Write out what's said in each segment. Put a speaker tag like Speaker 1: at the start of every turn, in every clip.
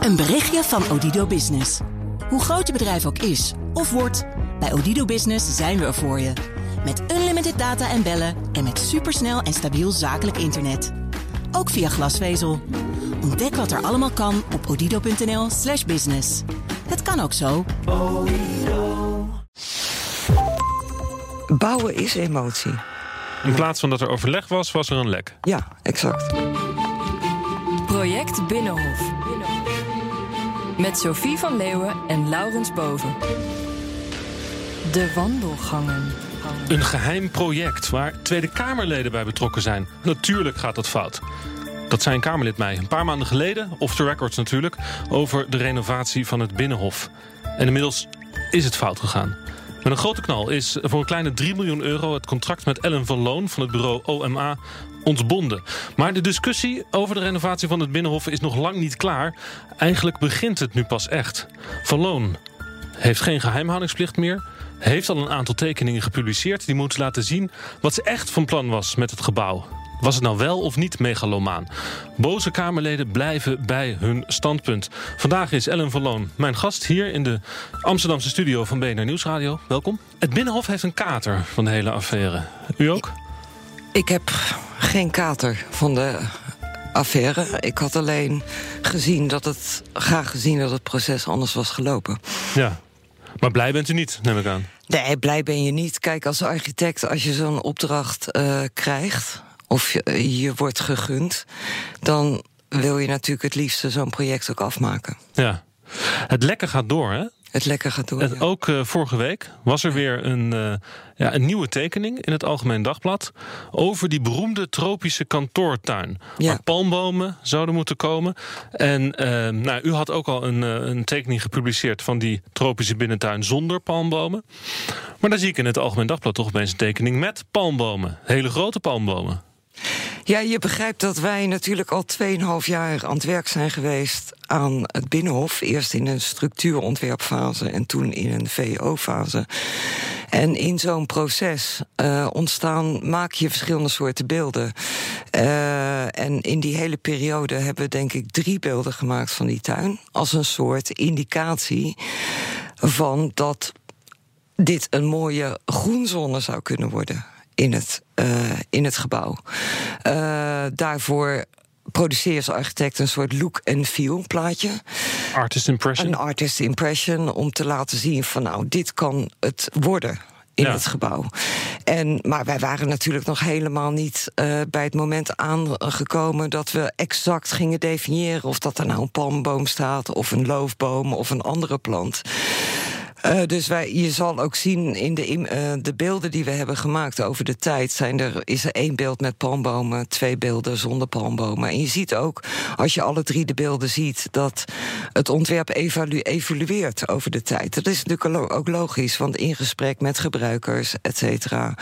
Speaker 1: Een berichtje van Odido Business. Hoe groot je bedrijf ook is of wordt, bij Odido Business zijn we er voor je. Met unlimited data en bellen en met supersnel en stabiel zakelijk internet. Ook via glasvezel. Ontdek wat er allemaal kan op odido.nl/slash business. Het kan ook zo.
Speaker 2: Bouwen is emotie.
Speaker 3: In plaats van dat er overleg was, was er een lek.
Speaker 2: Ja, exact.
Speaker 4: Project Binnenhof. Met Sophie van Leeuwen en Laurens Boven. De wandelgangen.
Speaker 3: Een geheim project waar Tweede Kamerleden bij betrokken zijn. Natuurlijk gaat dat fout. Dat zei een Kamerlid mij een paar maanden geleden, off the records natuurlijk, over de renovatie van het Binnenhof. En inmiddels is het fout gegaan. Met een grote knal is voor een kleine 3 miljoen euro het contract met Ellen van Loon van het bureau OMA ontbonden. Maar de discussie over de renovatie van het Binnenhof is nog lang niet klaar. Eigenlijk begint het nu pas echt. Van Loon heeft geen geheimhoudingsplicht meer. Heeft al een aantal tekeningen gepubliceerd die moeten laten zien wat ze echt van plan was met het gebouw. Was het nou wel of niet megalomaan? Boze Kamerleden blijven bij hun standpunt. Vandaag is Ellen van mijn gast hier in de Amsterdamse studio van BNR Nieuwsradio. Welkom. Het Binnenhof heeft een kater van de hele affaire. U ook?
Speaker 2: Ik heb geen kater van de affaire. Ik had alleen gezien dat het, graag gezien dat het proces anders was gelopen.
Speaker 3: Ja, maar blij bent u niet, neem ik aan.
Speaker 2: Nee, blij ben je niet. Kijk, als architect, als je zo'n opdracht uh, krijgt of je, je wordt gegund, dan wil je natuurlijk het liefste zo'n project ook afmaken.
Speaker 3: Ja. Het lekker gaat door, hè?
Speaker 2: Het lekker gaat door.
Speaker 3: En ook uh, vorige week was er weer een, uh, ja, een nieuwe tekening in het Algemeen Dagblad over die beroemde tropische kantoortuin. Ja. Waar palmbomen zouden moeten komen. En uh, nou, u had ook al een, een tekening gepubliceerd van die tropische binnentuin zonder palmbomen. Maar dan zie ik in het Algemeen Dagblad toch opeens een tekening met palmbomen. Hele grote palmbomen.
Speaker 2: Ja, je begrijpt dat wij natuurlijk al 2,5 jaar aan het werk zijn geweest aan het Binnenhof. Eerst in een structuurontwerpfase en toen in een VO-fase. En in zo'n proces uh, ontstaan, maak je verschillende soorten beelden. Uh, en in die hele periode hebben we denk ik drie beelden gemaakt van die tuin. Als een soort indicatie van dat dit een mooie groenzone zou kunnen worden in het, uh, in het gebouw. Uh, daarvoor produceer als architect een soort look and feel plaatje.
Speaker 3: Artist impression.
Speaker 2: Een artist impression om te laten zien van nou, dit kan het worden in ja. het gebouw. En, maar wij waren natuurlijk nog helemaal niet uh, bij het moment aangekomen dat we exact gingen definiëren of dat er nou een palmboom staat, of een loofboom of een andere plant. Uh, dus wij, je zal ook zien in de, uh, de beelden die we hebben gemaakt over de tijd... Zijn er, is er één beeld met palmbomen, twee beelden zonder palmbomen. En je ziet ook, als je alle drie de beelden ziet... dat het ontwerp evalu evolueert over de tijd. Dat is natuurlijk ook logisch, want in gesprek met gebruikers, et cetera...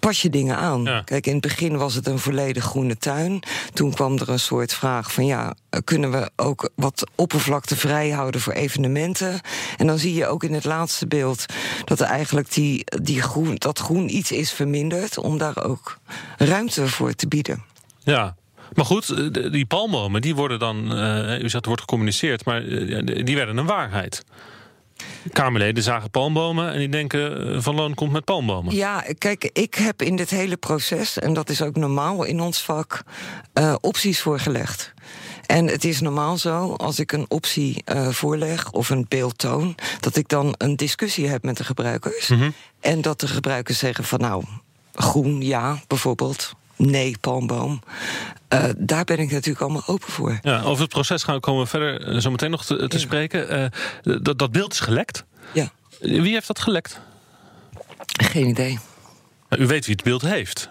Speaker 2: pas je dingen aan. Ja. Kijk, in het begin was het een volledig groene tuin. Toen kwam er een soort vraag van... ja, kunnen we ook wat oppervlakte vrij houden voor evenementen? En dan zie je ook in het laatste beeld dat er eigenlijk die, die groen, dat groen iets is verminderd om daar ook ruimte voor te bieden.
Speaker 3: Ja, maar goed, die palmbomen, die worden dan, uh, u zegt wordt gecommuniceerd, maar die werden een waarheid. Kamerleden zagen palmbomen en die denken Van Loon komt met palmbomen.
Speaker 2: Ja, kijk, ik heb in dit hele proces, en dat is ook normaal in ons vak, uh, opties voorgelegd. En het is normaal zo, als ik een optie uh, voorleg of een beeld toon, dat ik dan een discussie heb met de gebruikers. Mm -hmm. En dat de gebruikers zeggen van nou, groen ja, bijvoorbeeld. Nee, palmboom. Uh, daar ben ik natuurlijk allemaal open voor.
Speaker 3: Ja, over het proces gaan we komen verder uh, zo meteen nog te, te ja. spreken. Uh, dat, dat beeld is gelekt.
Speaker 2: Ja.
Speaker 3: Wie heeft dat gelekt?
Speaker 2: Geen idee.
Speaker 3: U weet wie het beeld heeft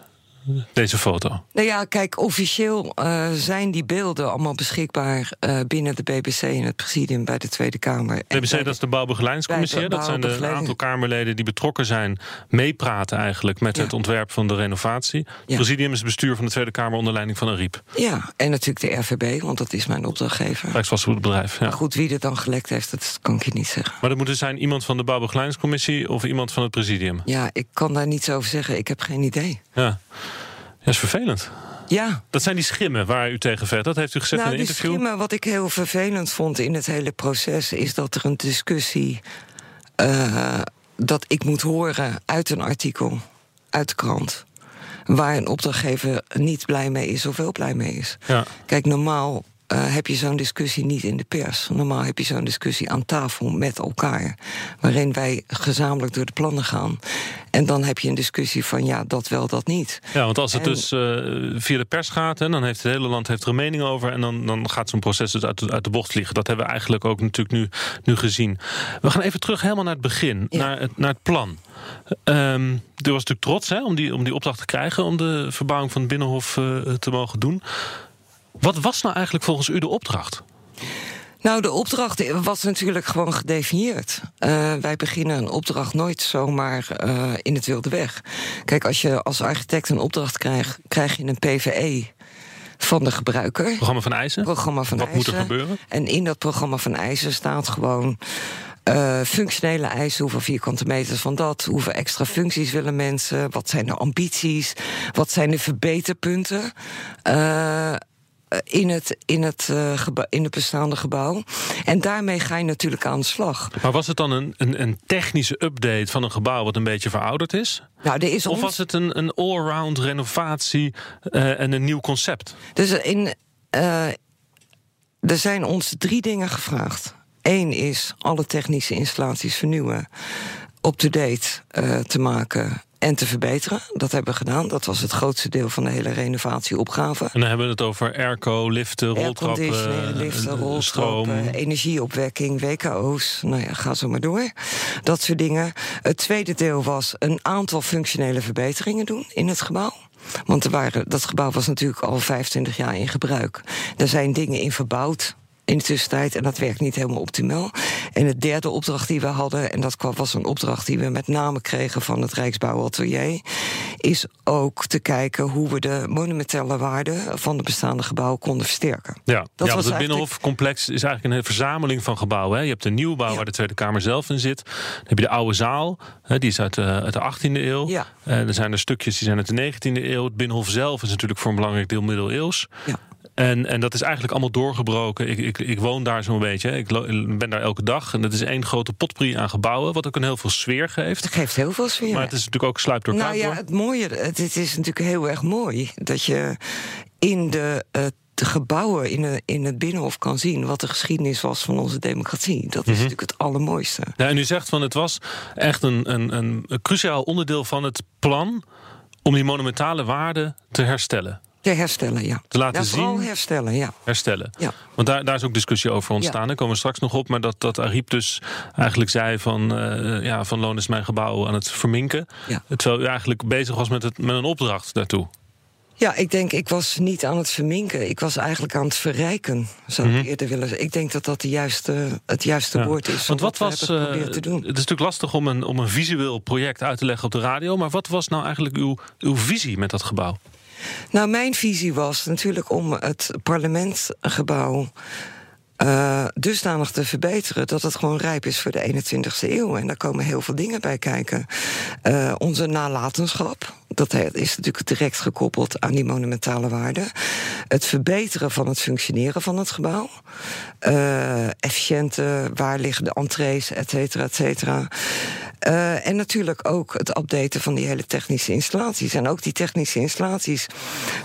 Speaker 3: deze foto?
Speaker 2: Nou ja, kijk, officieel uh, zijn die beelden allemaal beschikbaar uh, binnen de BBC en het presidium bij de Tweede Kamer.
Speaker 3: BBC, dat is de bouwbegeleidingscommissie. Dat zijn de aantal Kamerleden die betrokken zijn, meepraten eigenlijk met ja. het ontwerp van de renovatie. Het ja. presidium is het bestuur van de Tweede Kamer onder leiding van een riep.
Speaker 2: Ja, en natuurlijk de RVB, want dat is mijn opdrachtgever.
Speaker 3: Rijksvastgoedbedrijf. Ja.
Speaker 2: Maar goed, wie er dan gelekt heeft, dat kan ik je niet zeggen.
Speaker 3: Maar dat moet dus zijn iemand van de bouwbegeleidingscommissie of iemand van het presidium?
Speaker 2: Ja, ik kan daar niets over zeggen. Ik heb geen idee.
Speaker 3: Ja. Ja, is vervelend.
Speaker 2: Ja.
Speaker 3: Dat zijn die schimmen waar u tegen vecht. Dat heeft u gezegd
Speaker 2: nou,
Speaker 3: in een interview.
Speaker 2: Schimmen, wat ik heel vervelend vond in het hele proces... is dat er een discussie... Uh, dat ik moet horen uit een artikel, uit de krant... waar een opdrachtgever niet blij mee is of wel blij mee is.
Speaker 3: Ja.
Speaker 2: Kijk, normaal uh, heb je zo'n discussie niet in de pers. Normaal heb je zo'n discussie aan tafel met elkaar. Waarin wij gezamenlijk door de plannen gaan. En dan heb je een discussie van ja, dat wel, dat niet.
Speaker 3: Ja, want als het en, dus uh, via de pers gaat, hè, dan heeft het hele land heeft er een mening over. En dan, dan gaat zo'n proces dus uit de, uit de bocht vliegen. Dat hebben we eigenlijk ook natuurlijk nu, nu gezien. We gaan even terug helemaal naar het begin, ja. naar, het, naar het plan. Um, er was natuurlijk trots hè, om, die, om die opdracht te krijgen om de verbouwing van het Binnenhof uh, te mogen doen. Wat was nou eigenlijk volgens u de opdracht?
Speaker 2: Nou, de opdracht was natuurlijk gewoon gedefinieerd. Uh, wij beginnen een opdracht nooit zomaar uh, in het wilde weg. Kijk, als je als architect een opdracht krijgt, krijg je een PVE van de gebruiker.
Speaker 3: Programma van eisen?
Speaker 2: Programma van
Speaker 3: Wat
Speaker 2: eisen.
Speaker 3: moet er gebeuren?
Speaker 2: En in dat programma van eisen staat gewoon... Uh, functionele eisen, hoeveel vierkante meters van dat, hoeveel extra functies willen mensen, wat zijn de ambities, wat zijn de verbeterpunten. Uh, in het, in, het, uh, in het bestaande gebouw. En daarmee ga je natuurlijk aan de slag.
Speaker 3: Maar was het dan een, een, een technische update van een gebouw wat een beetje verouderd is?
Speaker 2: Nou, er is
Speaker 3: of was het een, een all-round renovatie uh, en een nieuw concept?
Speaker 2: Dus in, uh, er zijn ons drie dingen gevraagd. Eén is alle technische installaties vernieuwen, up-to-date te maken en te verbeteren. Dat hebben we gedaan. Dat was het grootste deel van de hele renovatieopgave.
Speaker 3: En dan hebben we het over airco, liften, roltrappen,
Speaker 2: liften, roltrappen, energieopwekking, WKO's. Nou ja, ga zo maar door. Dat soort dingen. Het tweede deel was een aantal functionele verbeteringen doen in het gebouw. Want er waren, dat gebouw was natuurlijk al 25 jaar in gebruik. Er zijn dingen in verbouwd in de tussentijd. En dat werkt niet helemaal optimaal. En de derde opdracht die we hadden, en dat was een opdracht die we met name kregen van het Rijksbouwatelier, is ook te kijken hoe we de monumentale waarde van de bestaande gebouwen konden versterken.
Speaker 3: Ja, dat ja was het Binnenhofcomplex is eigenlijk een verzameling van gebouwen. Hè. Je hebt de nieuwbouw ja. waar de Tweede Kamer zelf in zit. Dan heb je de oude zaal, hè, die is uit de, uit de 18e eeuw.
Speaker 2: Ja.
Speaker 3: En er zijn er stukjes die zijn uit de 19e eeuw. Het Binnenhof zelf is natuurlijk voor een belangrijk deel middeleeuws.
Speaker 2: Ja.
Speaker 3: En, en dat is eigenlijk allemaal doorgebroken. Ik, ik, ik woon daar zo'n beetje. Ik ben daar elke dag. En dat is één grote potpourri aan gebouwen. Wat ook een heel veel sfeer geeft.
Speaker 2: Het geeft heel veel sfeer.
Speaker 3: Maar het is natuurlijk ook sluip door
Speaker 2: Nou ja, het mooie. Het, het is natuurlijk heel erg mooi dat je in de. Uh, de gebouwen in, de, in het Binnenhof kan zien wat de geschiedenis was van onze democratie. Dat is
Speaker 3: Mhm.
Speaker 2: natuurlijk het allermooiste.
Speaker 3: Ja, en u zegt van het was echt een, een, een cruciaal onderdeel van het plan om die monumentale waarden te herstellen.
Speaker 2: Te herstellen, ja.
Speaker 3: Te laten
Speaker 2: ja, vooral
Speaker 3: zien.
Speaker 2: herstellen, ja.
Speaker 3: Herstellen.
Speaker 2: Ja.
Speaker 3: Want daar, daar is ook discussie over ontstaan. Daar komen we straks nog op. Maar dat, dat Ariep dus eigenlijk zei van... Uh, ja, van Loon is mijn gebouw aan het verminken.
Speaker 2: Ja.
Speaker 3: Terwijl u eigenlijk bezig was met, het, met een opdracht daartoe.
Speaker 2: Ja, ik denk, ik was niet aan het verminken. Ik was eigenlijk aan het verrijken, zou
Speaker 3: Mhm.
Speaker 2: ik eerder willen zeggen. Ik denk dat dat de juiste, het juiste
Speaker 3: Ja.
Speaker 2: woord is.
Speaker 3: Want wat was. eh,
Speaker 2: te doen.
Speaker 3: het is natuurlijk lastig om een, om een visueel project uit te leggen op de radio. Maar wat was nou eigenlijk uw, uw visie met dat gebouw?
Speaker 2: Nou, mijn visie was natuurlijk om het parlementgebouw eh, dusdanig te verbeteren dat het gewoon rijp is voor de 21ste eeuw. En daar komen heel veel dingen bij kijken. Eh, onze nalatenschap, dat is natuurlijk direct gekoppeld aan die monumentale waarde. Het verbeteren van het functioneren van het gebouw. Eh, efficiënte, waar liggen de entrees, et cetera, et cetera. Eh, en natuurlijk ook het updaten van die hele technische installaties. En ook die technische installaties,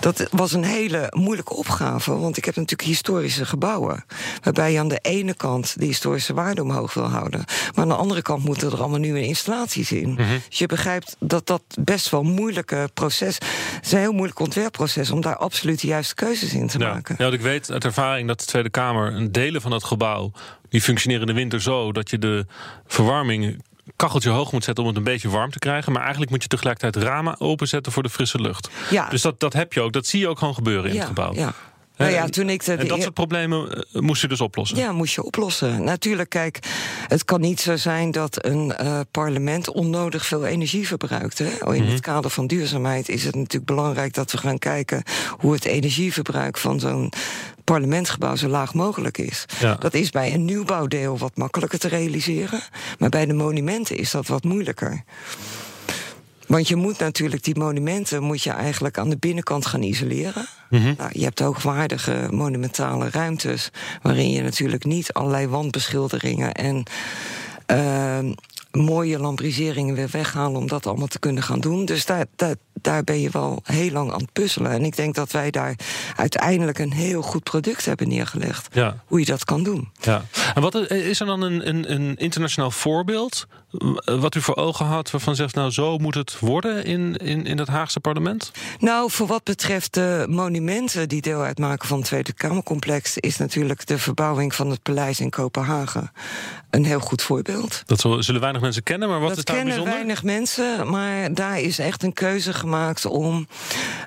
Speaker 2: dat was een hele moeilijke opgave. Want ik heb natuurlijk historische gebouwen. Waarbij je aan de ene kant de historische waarde omhoog wil houden. Maar aan de andere kant moeten er allemaal nieuwe installaties in. Dus je begrijpt dat dat best wel een moeilijke proces... Het is een heel moeilijk ontwerpproces om daar absoluut de juiste keuzes in te
Speaker 3: Ja.
Speaker 2: maken.
Speaker 3: Ja, want ik weet uit ervaring dat de Tweede Kamer een delen van het gebouw. die functioneren in de winter zo dat je de verwarming kacheltje hoog moet zetten om het een beetje warm te krijgen. Maar eigenlijk moet je tegelijkertijd ramen openzetten voor de frisse lucht.
Speaker 2: Ja.
Speaker 3: Dus dat, dat heb je ook. Dat zie je ook gewoon gebeuren in het gebouw.
Speaker 2: Ja. Nou ja,
Speaker 3: en-
Speaker 2: toen ik de,
Speaker 3: en dat soort problemen eh, moest je dus oplossen.
Speaker 2: Ja, moest je oplossen. Natuurlijk, kijk, het kan niet zo zijn dat een eh, parlement onnodig veel energie verbruikt. Hè? In
Speaker 3: Mhm.
Speaker 2: het kader van duurzaamheid is het natuurlijk belangrijk dat we gaan kijken hoe het energieverbruik van zo'n parlementsgebouw zo laag mogelijk is.
Speaker 3: Ja.
Speaker 2: Dat is bij een nieuwbouwdeel wat makkelijker te realiseren, maar bij de monumenten is dat wat moeilijker. Want je moet natuurlijk die monumenten moet je eigenlijk aan de binnenkant gaan isoleren. nou, je hebt hoogwaardige monumentale ruimtes waarin je natuurlijk niet allerlei wandbeschilderingen en uh, mooie lambriseringen weer weghalen om dat allemaal te kunnen gaan doen. Dus daar, daar, daar ben je wel heel lang aan het puzzelen. En ik denk dat wij daar uiteindelijk een heel goed product hebben neergelegd. Ja. Hoe je dat kan doen.
Speaker 3: Ja. En wat is er dan een, een, een internationaal voorbeeld wat u voor ogen had waarvan zegt, nou zo moet het worden in, in, in het Haagse parlement?
Speaker 2: Nou, voor wat betreft de monumenten die deel uitmaken van het Tweede Kamercomplex, is natuurlijk de verbouwing van het paleis in Kopenhagen een heel goed voorbeeld.
Speaker 3: Dat zullen weinig mensen kennen, maar wat
Speaker 2: dat
Speaker 3: is daar
Speaker 2: bijzonder? Dat kennen weinig mensen, maar daar is echt een keuze gemaakt om.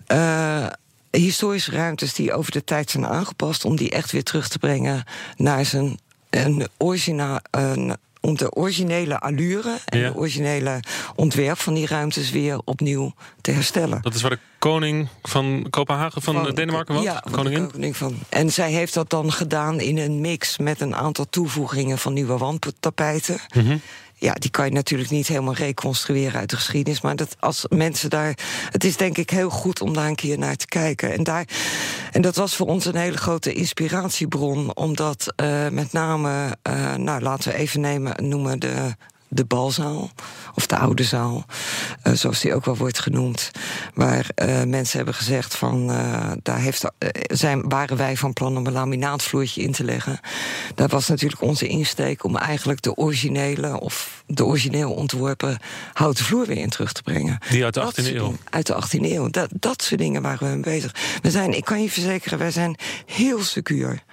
Speaker 2: Uh, historische ruimtes die over de tijd zijn aangepast, om die echt weer terug te brengen naar zijn een originaal, een om de originele allure en de originele ontwerp van die ruimtes weer opnieuw te herstellen.
Speaker 3: Dat is waar de koning van Kopenhagen van, Denemarken was?
Speaker 2: Ja, koningin. Koning van. En zij heeft dat dan gedaan in een mix met een aantal toevoegingen van nieuwe wandtapijten. Mm ja, die kan je natuurlijk niet helemaal reconstrueren uit de geschiedenis. Maar dat als mensen daar. Het is denk ik heel goed om daar een keer naar te kijken. En, daar, en dat was voor ons een hele grote inspiratiebron. Omdat uh, met name, uh, nou laten we even nemen, noemen de de balzaal, of de oude zaal, uh, zoals die ook wel wordt genoemd. Waar uh, mensen hebben gezegd van, uh, daar heeft, zijn, waren wij van plan om een laminaatvloertje in te leggen. Dat was natuurlijk onze insteek om eigenlijk de originele of de origineel ontworpen houten vloer weer in terug te brengen.
Speaker 3: Die uit de 18e eeuw?
Speaker 2: Uit de 18e eeuw. Dat, dat soort dingen waren we mee bezig. We zijn, ik kan je verzekeren, wij zijn heel secuur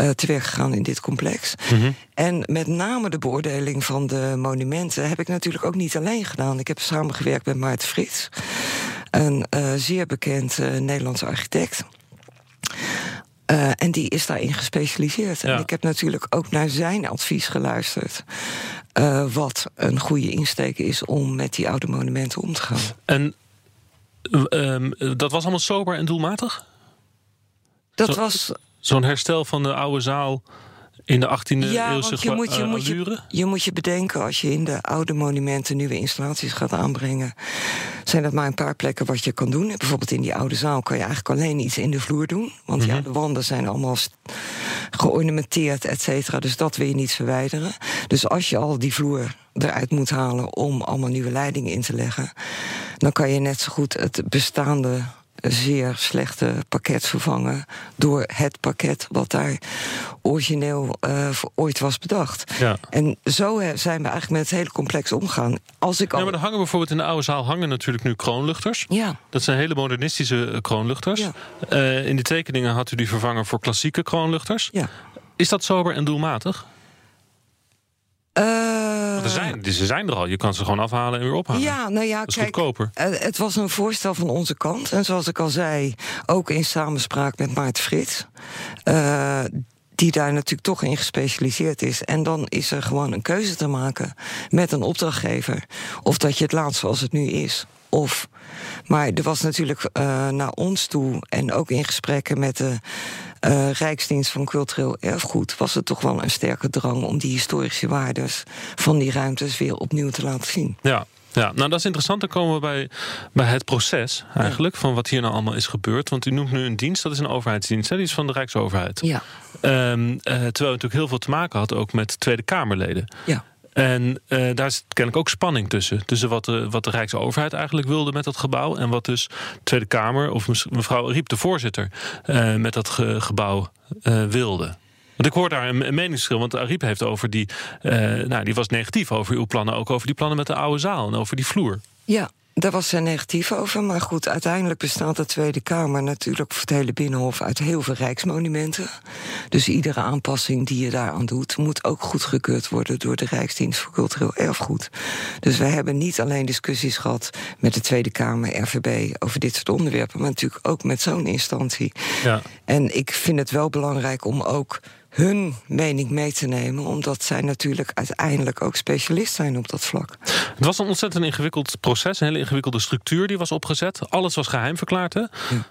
Speaker 2: uh, teweeg gegaan in dit complex. Mhm. En met name de beoordeling van de monumenten heb ik natuurlijk ook niet alleen gedaan. Ik heb samengewerkt met Maarten Frits, een uh, zeer bekend uh, Nederlandse architect. Uh, en die is daarin gespecialiseerd. Ja. En ik heb natuurlijk ook naar zijn advies geluisterd. Uh, wat een goede insteek is om met die oude monumenten om te gaan.
Speaker 3: En um, dat was allemaal sober en doelmatig?
Speaker 2: Dat Zo was
Speaker 3: zo'n herstel van de oude zaal in de 18e
Speaker 2: ja,
Speaker 3: eeuwse
Speaker 2: je moet, je, uh, moet je, je, moet je bedenken als je in de oude monumenten nieuwe installaties gaat aanbrengen. Zijn dat maar een paar plekken wat je kan doen. Bijvoorbeeld in die oude zaal kan je eigenlijk alleen iets in de vloer doen. Want ja, mhm. de wanden zijn allemaal geornamenteerd, et cetera. Dus dat wil je niet verwijderen. Dus als je al die vloer eruit moet halen om allemaal nieuwe leidingen in te leggen, dan kan je net zo goed het bestaande zeer slechte pakket vervangen door het pakket wat daar origineel uh, ooit was bedacht. Ja. En zo zijn we eigenlijk met het hele complex omgaan. Als ik al...
Speaker 3: ja, maar er hangen bijvoorbeeld in de oude zaal hangen natuurlijk nu kroonluchters. Ja. Dat zijn hele modernistische eh, kroonluchters. Ja. Uh, in de tekeningen had u die vervangen voor klassieke kroonluchters. Ja. Is dat sober en doelmatig? Uh, er zijn, ze zijn er al. Je kan ze gewoon afhalen en weer ophalen.
Speaker 2: Ja, nou ja, kijk, goedkoper. Uh, het was een voorstel van onze kant. En zoals ik al zei, ook in samenspraak met Maarten Frits. Uh, die daar natuurlijk toch in gespecialiseerd is. En dan is er gewoon een keuze te maken met een opdrachtgever. Of dat je het laat zoals het nu is. Of, maar er was natuurlijk uh, naar ons toe en ook in gesprekken met de uh, Rijksdienst van Cultureel Erfgoed was het toch wel een sterke drang om die historische waardes van die ruimtes weer opnieuw te laten zien.
Speaker 3: Ja, ja, nou dat is interessant. Dan komen we bij, bij het proces eigenlijk. Van wat hier nou allemaal is gebeurd. Want u noemt nu een dienst, dat is een overheidsdienst. Hè? Die is van de Rijksoverheid. Ja. Um, uh, terwijl u natuurlijk heel veel te maken had ook met Tweede Kamerleden. Ja. En uh, daar is kennelijk ook spanning tussen. Tussen wat de, wat de Rijksoverheid eigenlijk wilde met dat gebouw. En wat dus Tweede Kamer of mevrouw Riep, de voorzitter, uh, met dat ge gebouw uh, wilde. Want ik hoor daar een, een meningsverschil. Want Ariep heeft over die. nou, die was negatief over uw plannen. Ook over die plannen met de oude zaal en over die vloer.
Speaker 2: Ja, daar was ze negatief over. Maar goed, uiteindelijk bestaat de Tweede Kamer natuurlijk voor het hele Binnenhof uit heel veel rijksmonumenten. Dus iedere aanpassing die je daaraan doet, moet ook goedgekeurd worden door de Rijksdienst voor Cultureel Erfgoed. Dus wij hebben niet alleen discussies gehad met de Tweede Kamer, RVB, over dit soort onderwerpen, maar natuurlijk ook met zo'n instantie. Ja. En ik vind het wel belangrijk om ook hun mening mee te nemen, omdat zij natuurlijk uiteindelijk ook specialist zijn op dat vlak.
Speaker 3: Het was een ontzettend ingewikkeld proces, een hele ingewikkelde structuur die was opgezet. Alles was geheim verklaard. Hè?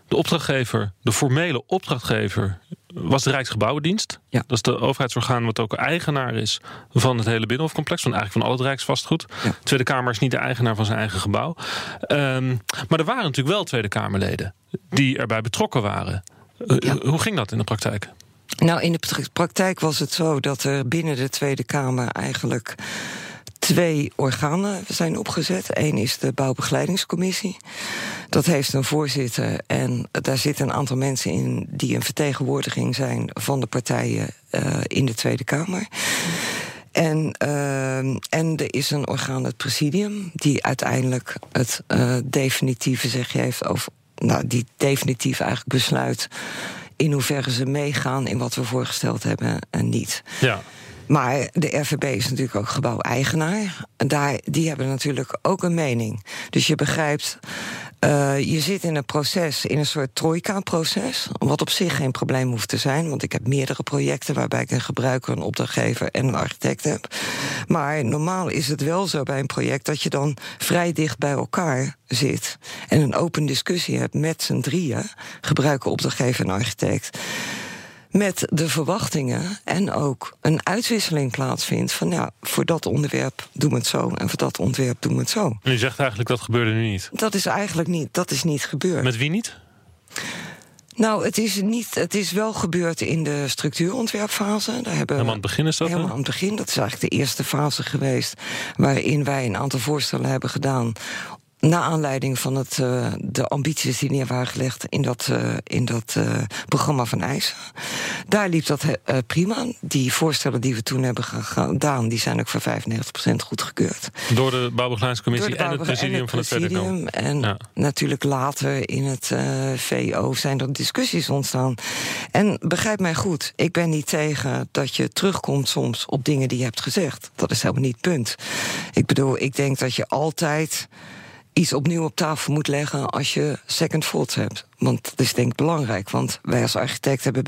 Speaker 3: De opdrachtgever, de formele opdrachtgever was de Rijksgebouwendienst.
Speaker 2: Ja.
Speaker 3: Dat is de overheidsorgaan wat ook eigenaar is van het hele Binnenhofcomplex. Van eigenlijk van al het Rijksvastgoed.
Speaker 2: Ja.
Speaker 3: De Tweede Kamer is niet de eigenaar van zijn eigen gebouw. Ehm, maar er waren natuurlijk wel Tweede Kamerleden die erbij betrokken waren. Eh. Hoe ging dat in de praktijk?
Speaker 2: Nou, in de pra- praktijk was het zo dat er binnen de Tweede Kamer eigenlijk twee organen zijn opgezet. Eén is de Bouwbegeleidingscommissie. Dat heeft een voorzitter en daar zitten een aantal mensen in die een vertegenwoordiging zijn van de partijen eh, in de Tweede Kamer. En, ehm, en er is een orgaan, het presidium, die uiteindelijk het eh, definitieve zegje heeft over. Nou, die definitief eigenlijk besluit in hoeverre ze meegaan in wat we voorgesteld hebben en niet.
Speaker 3: Ja.
Speaker 2: Maar de RVB is natuurlijk ook gebouweigenaar. En daar, die hebben natuurlijk ook een mening. Dus je begrijpt, eh, je zit in een proces, in een soort trojka-proces. Wat op zich geen probleem hoeft te zijn. Want ik heb meerdere projecten waarbij ik een gebruiker, een opdrachtgever en een architect heb. Maar normaal is het wel zo bij een project dat je dan vrij dicht bij elkaar zit. En een open discussie hebt met z'n drieën, gebruiker, opdrachtgever en architect met de verwachtingen en ook een uitwisseling plaatsvindt van ja, voor dat onderwerp doen we het zo en voor dat onderwerp doen we het zo.
Speaker 3: En u zegt eigenlijk dat gebeurde nu niet.
Speaker 2: Dat is eigenlijk niet, dat is niet gebeurd.
Speaker 3: Met wie niet?
Speaker 2: Nou, het is, niet, het is wel gebeurd in de structuurontwerpfase. Daar hebben
Speaker 3: Helemaal aan het begin is dat?
Speaker 2: Helemaal aan het begin. Dat is eigenlijk de eerste fase geweest waarin wij een aantal voorstellen hebben gedaan. Na aanleiding van het, eh, de ambities die neer waren gelegd in dat, eh, in dat eh, programma van eisen. Daar liep dat prima. Die voorstellen die we toen hebben ge- gedaan, die zijn ook voor 95% goedgekeurd.
Speaker 3: Door de Bouwbegeleidingscommissie en het presidium
Speaker 2: en
Speaker 3: van Kamer.
Speaker 2: presidium. En
Speaker 3: Ja.
Speaker 2: natuurlijk later in het VO zijn er discussies ontstaan. En begrijp mij goed, ik ben niet tegen dat je terugkomt soms op dingen die je hebt gezegd. Dat is helemaal niet het punt. Ik bedoel, ik denk dat je altijd iets opnieuw op tafel moet leggen als je second thoughts hebt. Want dat is denk ik belangrijk. Want wij als architect hebben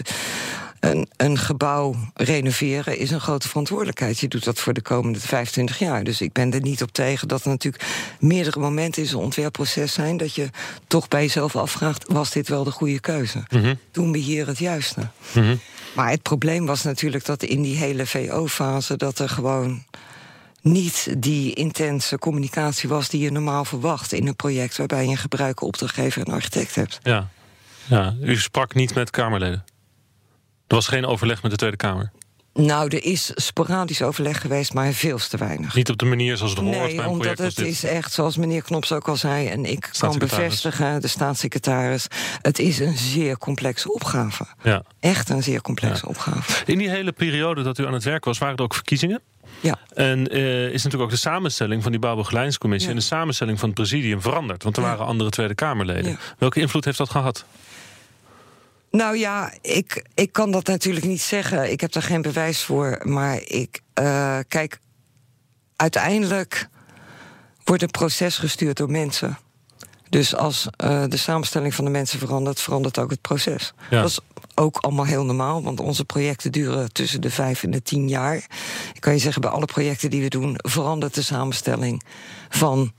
Speaker 2: een, een gebouw renoveren is een grote verantwoordelijkheid. Je doet dat voor de komende 25 jaar. Dus ik ben er niet op tegen dat er natuurlijk meerdere momenten in zo'n ontwerpproces zijn dat je toch bij jezelf afvraagt: was dit wel de goede keuze?
Speaker 3: Mhm.
Speaker 2: Doen we hier het juiste?
Speaker 3: Mhm.
Speaker 2: Maar het probleem was natuurlijk dat in die hele VO-fase dat er gewoon niet die intense communicatie was die je normaal verwacht in een project waarbij je een gebruiker, opdrachtgever en architect hebt.
Speaker 3: Ja. ja. U sprak niet met Kamerleden. Er was geen overleg met de Tweede Kamer.
Speaker 2: Nou, er is sporadisch overleg geweest, maar veel te weinig.
Speaker 3: Niet op de manier zoals het hoort bij
Speaker 2: Nee,
Speaker 3: een
Speaker 2: omdat het is echt, zoals meneer Knops ook al zei... en ik kan bevestigen, de staatssecretaris... het is een zeer complexe opgave.
Speaker 3: Ja.
Speaker 2: Echt een zeer complexe
Speaker 3: Ja.
Speaker 2: opgave.
Speaker 3: In die hele periode dat u aan het werk was, waren er ook verkiezingen.
Speaker 2: Ja.
Speaker 3: En eh, is natuurlijk ook de samenstelling van die bouwbegeleidingscommissie...
Speaker 2: Ja.
Speaker 3: en de samenstelling van het presidium veranderd. Want er waren andere Tweede Kamerleden. Welke invloed heeft dat gehad?
Speaker 2: Nou ja, ik, ik kan dat natuurlijk niet zeggen. Ik heb daar geen bewijs voor. Maar ik, eh, kijk, uiteindelijk wordt een proces gestuurd door mensen. Dus als eh, de samenstelling van de mensen verandert, verandert ook het proces.
Speaker 3: Ja.
Speaker 2: Dat is ook allemaal heel normaal, want onze projecten duren tussen de vijf en de tien jaar. Ik kan je zeggen, bij alle projecten die we doen, verandert de samenstelling van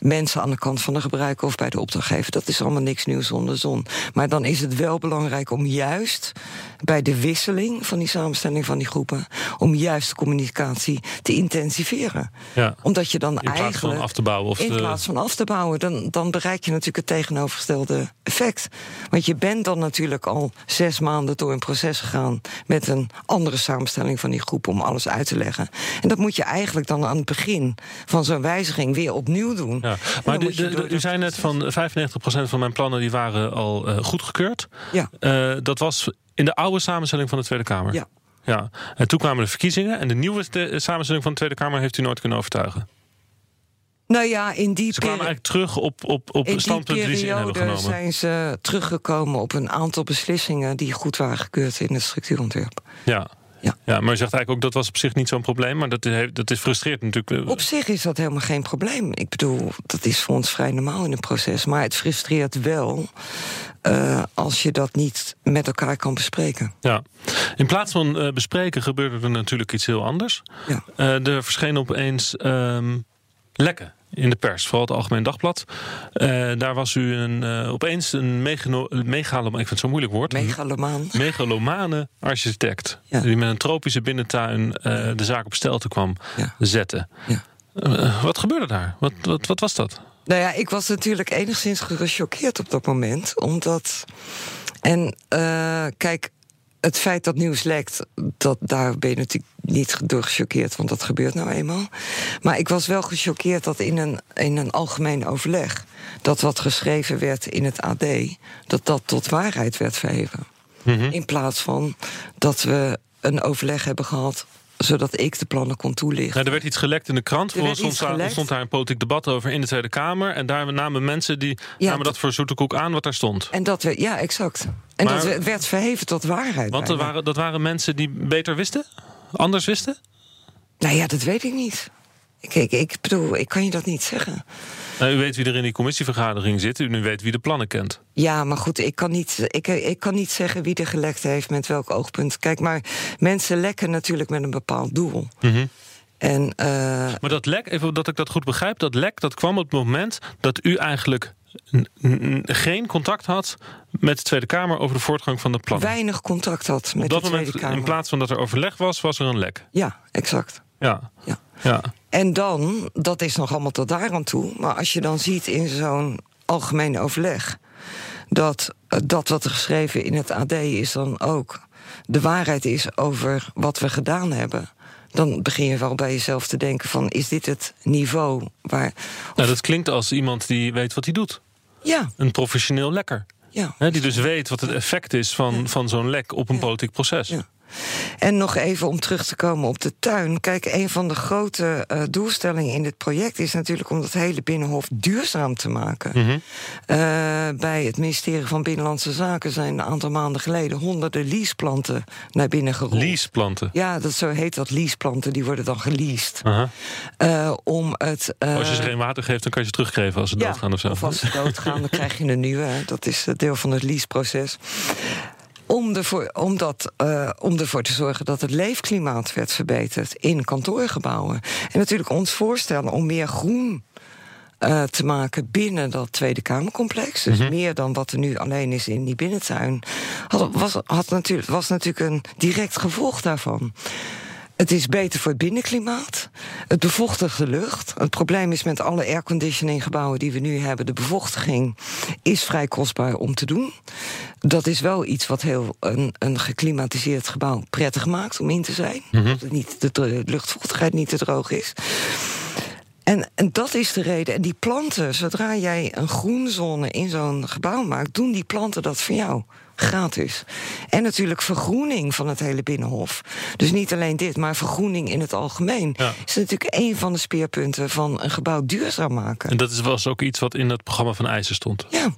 Speaker 2: mensen aan de kant van de gebruiker of bij de opdrachtgever. Dat is allemaal niks nieuws onder de zon. Maar dan is het wel belangrijk om juist bij de wisseling van die samenstelling van die groepen, om juist de communicatie te intensiveren.
Speaker 3: Ja.
Speaker 2: Omdat je dan
Speaker 3: In plaats
Speaker 2: eigenlijk.
Speaker 3: van af te bouwen. Of
Speaker 2: In
Speaker 3: de-
Speaker 2: plaats van af te bouwen, dan, dan bereik je natuurlijk het tegenovergestelde effect. Want je bent dan natuurlijk al zes maanden door een proces gegaan met een andere samenstelling van die groep om alles uit te leggen. En dat moet je eigenlijk dan aan het begin van zo'n wijziging weer opnieuw doen.
Speaker 3: Ja, Maar de- de- de- u zei net van 95% van mijn plannen die waren al eh, goedgekeurd.
Speaker 2: Ja.
Speaker 3: Eh, dat was in de oude samenstelling van de Tweede Kamer.
Speaker 2: Ja.
Speaker 3: ja. En toen kwamen de verkiezingen. En de nieuwe te- samenstelling van de Tweede Kamer heeft u nooit kunnen overtuigen.
Speaker 2: Nou ja, in die
Speaker 3: Ze kwamen eigenlijk terug op, op, op
Speaker 2: in
Speaker 3: standpunten die ze in hebben
Speaker 2: periode
Speaker 3: genomen.
Speaker 2: zijn ze teruggekomen op een aantal beslissingen die goed waren gekeurd in het structuurontwerp.
Speaker 3: Ja.
Speaker 2: Ja.
Speaker 3: ja, maar u zegt eigenlijk ook dat was op zich niet zo'n probleem. Maar dat, heeft, dat is frustreert natuurlijk. eh,
Speaker 2: Op zich is dat helemaal geen probleem. Ik bedoel, dat is voor ons vrij normaal in een proces. Maar het frustreert wel eh, als je dat niet met elkaar kan bespreken.
Speaker 3: Ja. In plaats van eh, bespreken gebeurde er natuurlijk iets heel anders.
Speaker 2: Ja.
Speaker 3: Er verschenen opeens ehm, lekken in de pers, vooral het Algemeen Dagblad. Uh, daar was u een, uh, opeens een megalomaan, ik vind het zo'n moeilijk woord.
Speaker 2: Megalomaan.
Speaker 3: Megalomane architect. Ja. Die met een tropische binnentuin uh, de zaak op stelte kwam ja. zetten. Ja. wat gebeurde daar? Wat, wat, wat was dat?
Speaker 2: Nou ja, ik was natuurlijk enigszins gechoqueerd op dat moment. Omdat. En kijk, het feit dat nieuws lekt, dat, daar ben je natuurlijk niet door gechoqueerd, want dat gebeurt nou eenmaal. Maar ik was wel gechoqueerd dat in een, in een algemeen overleg, dat wat geschreven werd in het AD, dat dat tot waarheid werd verheven. Mhm. In plaats van dat we een overleg hebben gehad zodat ik de plannen kon toelichten.
Speaker 3: Nou, er werd iets gelekt in de krant. Er stond, daar, stond daar een politiek debat over in de Tweede Kamer. En daar namen mensen die namen dat voor zoete koek aan wat daar stond.
Speaker 2: En dat we, ja, exact. En dat werd verheven tot waarheid.
Speaker 3: Want er waren, dat waren mensen die beter wisten? Anders wisten?
Speaker 2: Nou ja, dat weet ik niet. Ik, ik, ik bedoel, ik kan je dat niet zeggen.
Speaker 3: Nou, u weet wie er in die commissievergadering zit. U weet wie de plannen kent.
Speaker 2: Ja, maar goed, ik kan niet, ik, ik kan niet zeggen wie er gelekt heeft met welk oogpunt. Kijk, maar mensen lekken natuurlijk met een bepaald doel. Mm En, uh...
Speaker 3: Maar dat lek, even dat ik dat goed begrijp, dat lek dat kwam op het moment dat u eigenlijk geen contact had met de Tweede Kamer over de voortgang van de plannen.
Speaker 2: Weinig contact had met
Speaker 3: de
Speaker 2: Tweede Kamer.
Speaker 3: In plaats van dat er overleg was, was er een lek.
Speaker 2: Ja, exact.
Speaker 3: Ja. ja. ja.
Speaker 2: En dan, dat is nog allemaal tot daar aan toe. Maar als je dan ziet in zo'n algemeen overleg. dat dat wat er geschreven in het AD is dan ook. de waarheid is over wat we gedaan hebben dan begin je wel bij jezelf te denken van... is dit het niveau waar...
Speaker 3: Nou, dat klinkt als iemand die weet wat hij doet.
Speaker 2: Ja.
Speaker 3: Een professioneel lekker.
Speaker 2: Ja.
Speaker 3: die dus weet wat het effect is van, van zo'n lek op een politiek proces. Ja.
Speaker 2: En nog even om terug te komen op de tuin. Kijk, een van de grote uh, doelstellingen in dit project is natuurlijk om dat hele binnenhof duurzaam te maken. Mm -hmm. uh, bij het ministerie van Binnenlandse Zaken zijn een aantal maanden geleden honderden leaseplanten naar binnen gerold.
Speaker 3: Leaseplanten?
Speaker 2: Ja, dat zo heet dat. Leaseplanten, die worden dan geleased. Uh -huh. uh, om het,
Speaker 3: als je ze geen water geeft, dan kan je ze teruggeven als ze
Speaker 2: ja,
Speaker 3: doodgaan of zo.
Speaker 2: Of als ze doodgaan, dan krijg je een nieuwe. Dat is deel van het leaseproces. Om ervoor, om, dat, uh, om ervoor te zorgen dat het leefklimaat werd verbeterd in kantoorgebouwen. En natuurlijk ons voorstellen om meer groen uh, te maken binnen dat Tweede Kamercomplex. Dus mm-hmm. meer dan wat er nu alleen is in die binnentuin. Had, was, had natuurlijk, was natuurlijk een direct gevolg daarvan. Het is beter voor het binnenklimaat. Het bevochtigt de lucht. Het probleem is met alle airconditioning gebouwen die we nu hebben... de bevochtiging is vrij kostbaar om te doen. Dat is wel iets wat heel een, een geklimatiseerd gebouw prettig maakt om in te zijn. Mm -hmm. Dat niet, de luchtvochtigheid niet te droog is. En, en, dat is de reden. En die planten, zodra jij een groenzone in zo'n gebouw maakt... doen die planten dat voor jou gratis. En natuurlijk vergroening van het hele Binnenhof. Dus niet alleen dit, maar vergroening in het algemeen. Ja. Is natuurlijk een van de speerpunten van een gebouw duurzaam maken.
Speaker 3: En dat was ook iets wat in het programma van IJzer stond?
Speaker 2: Ja.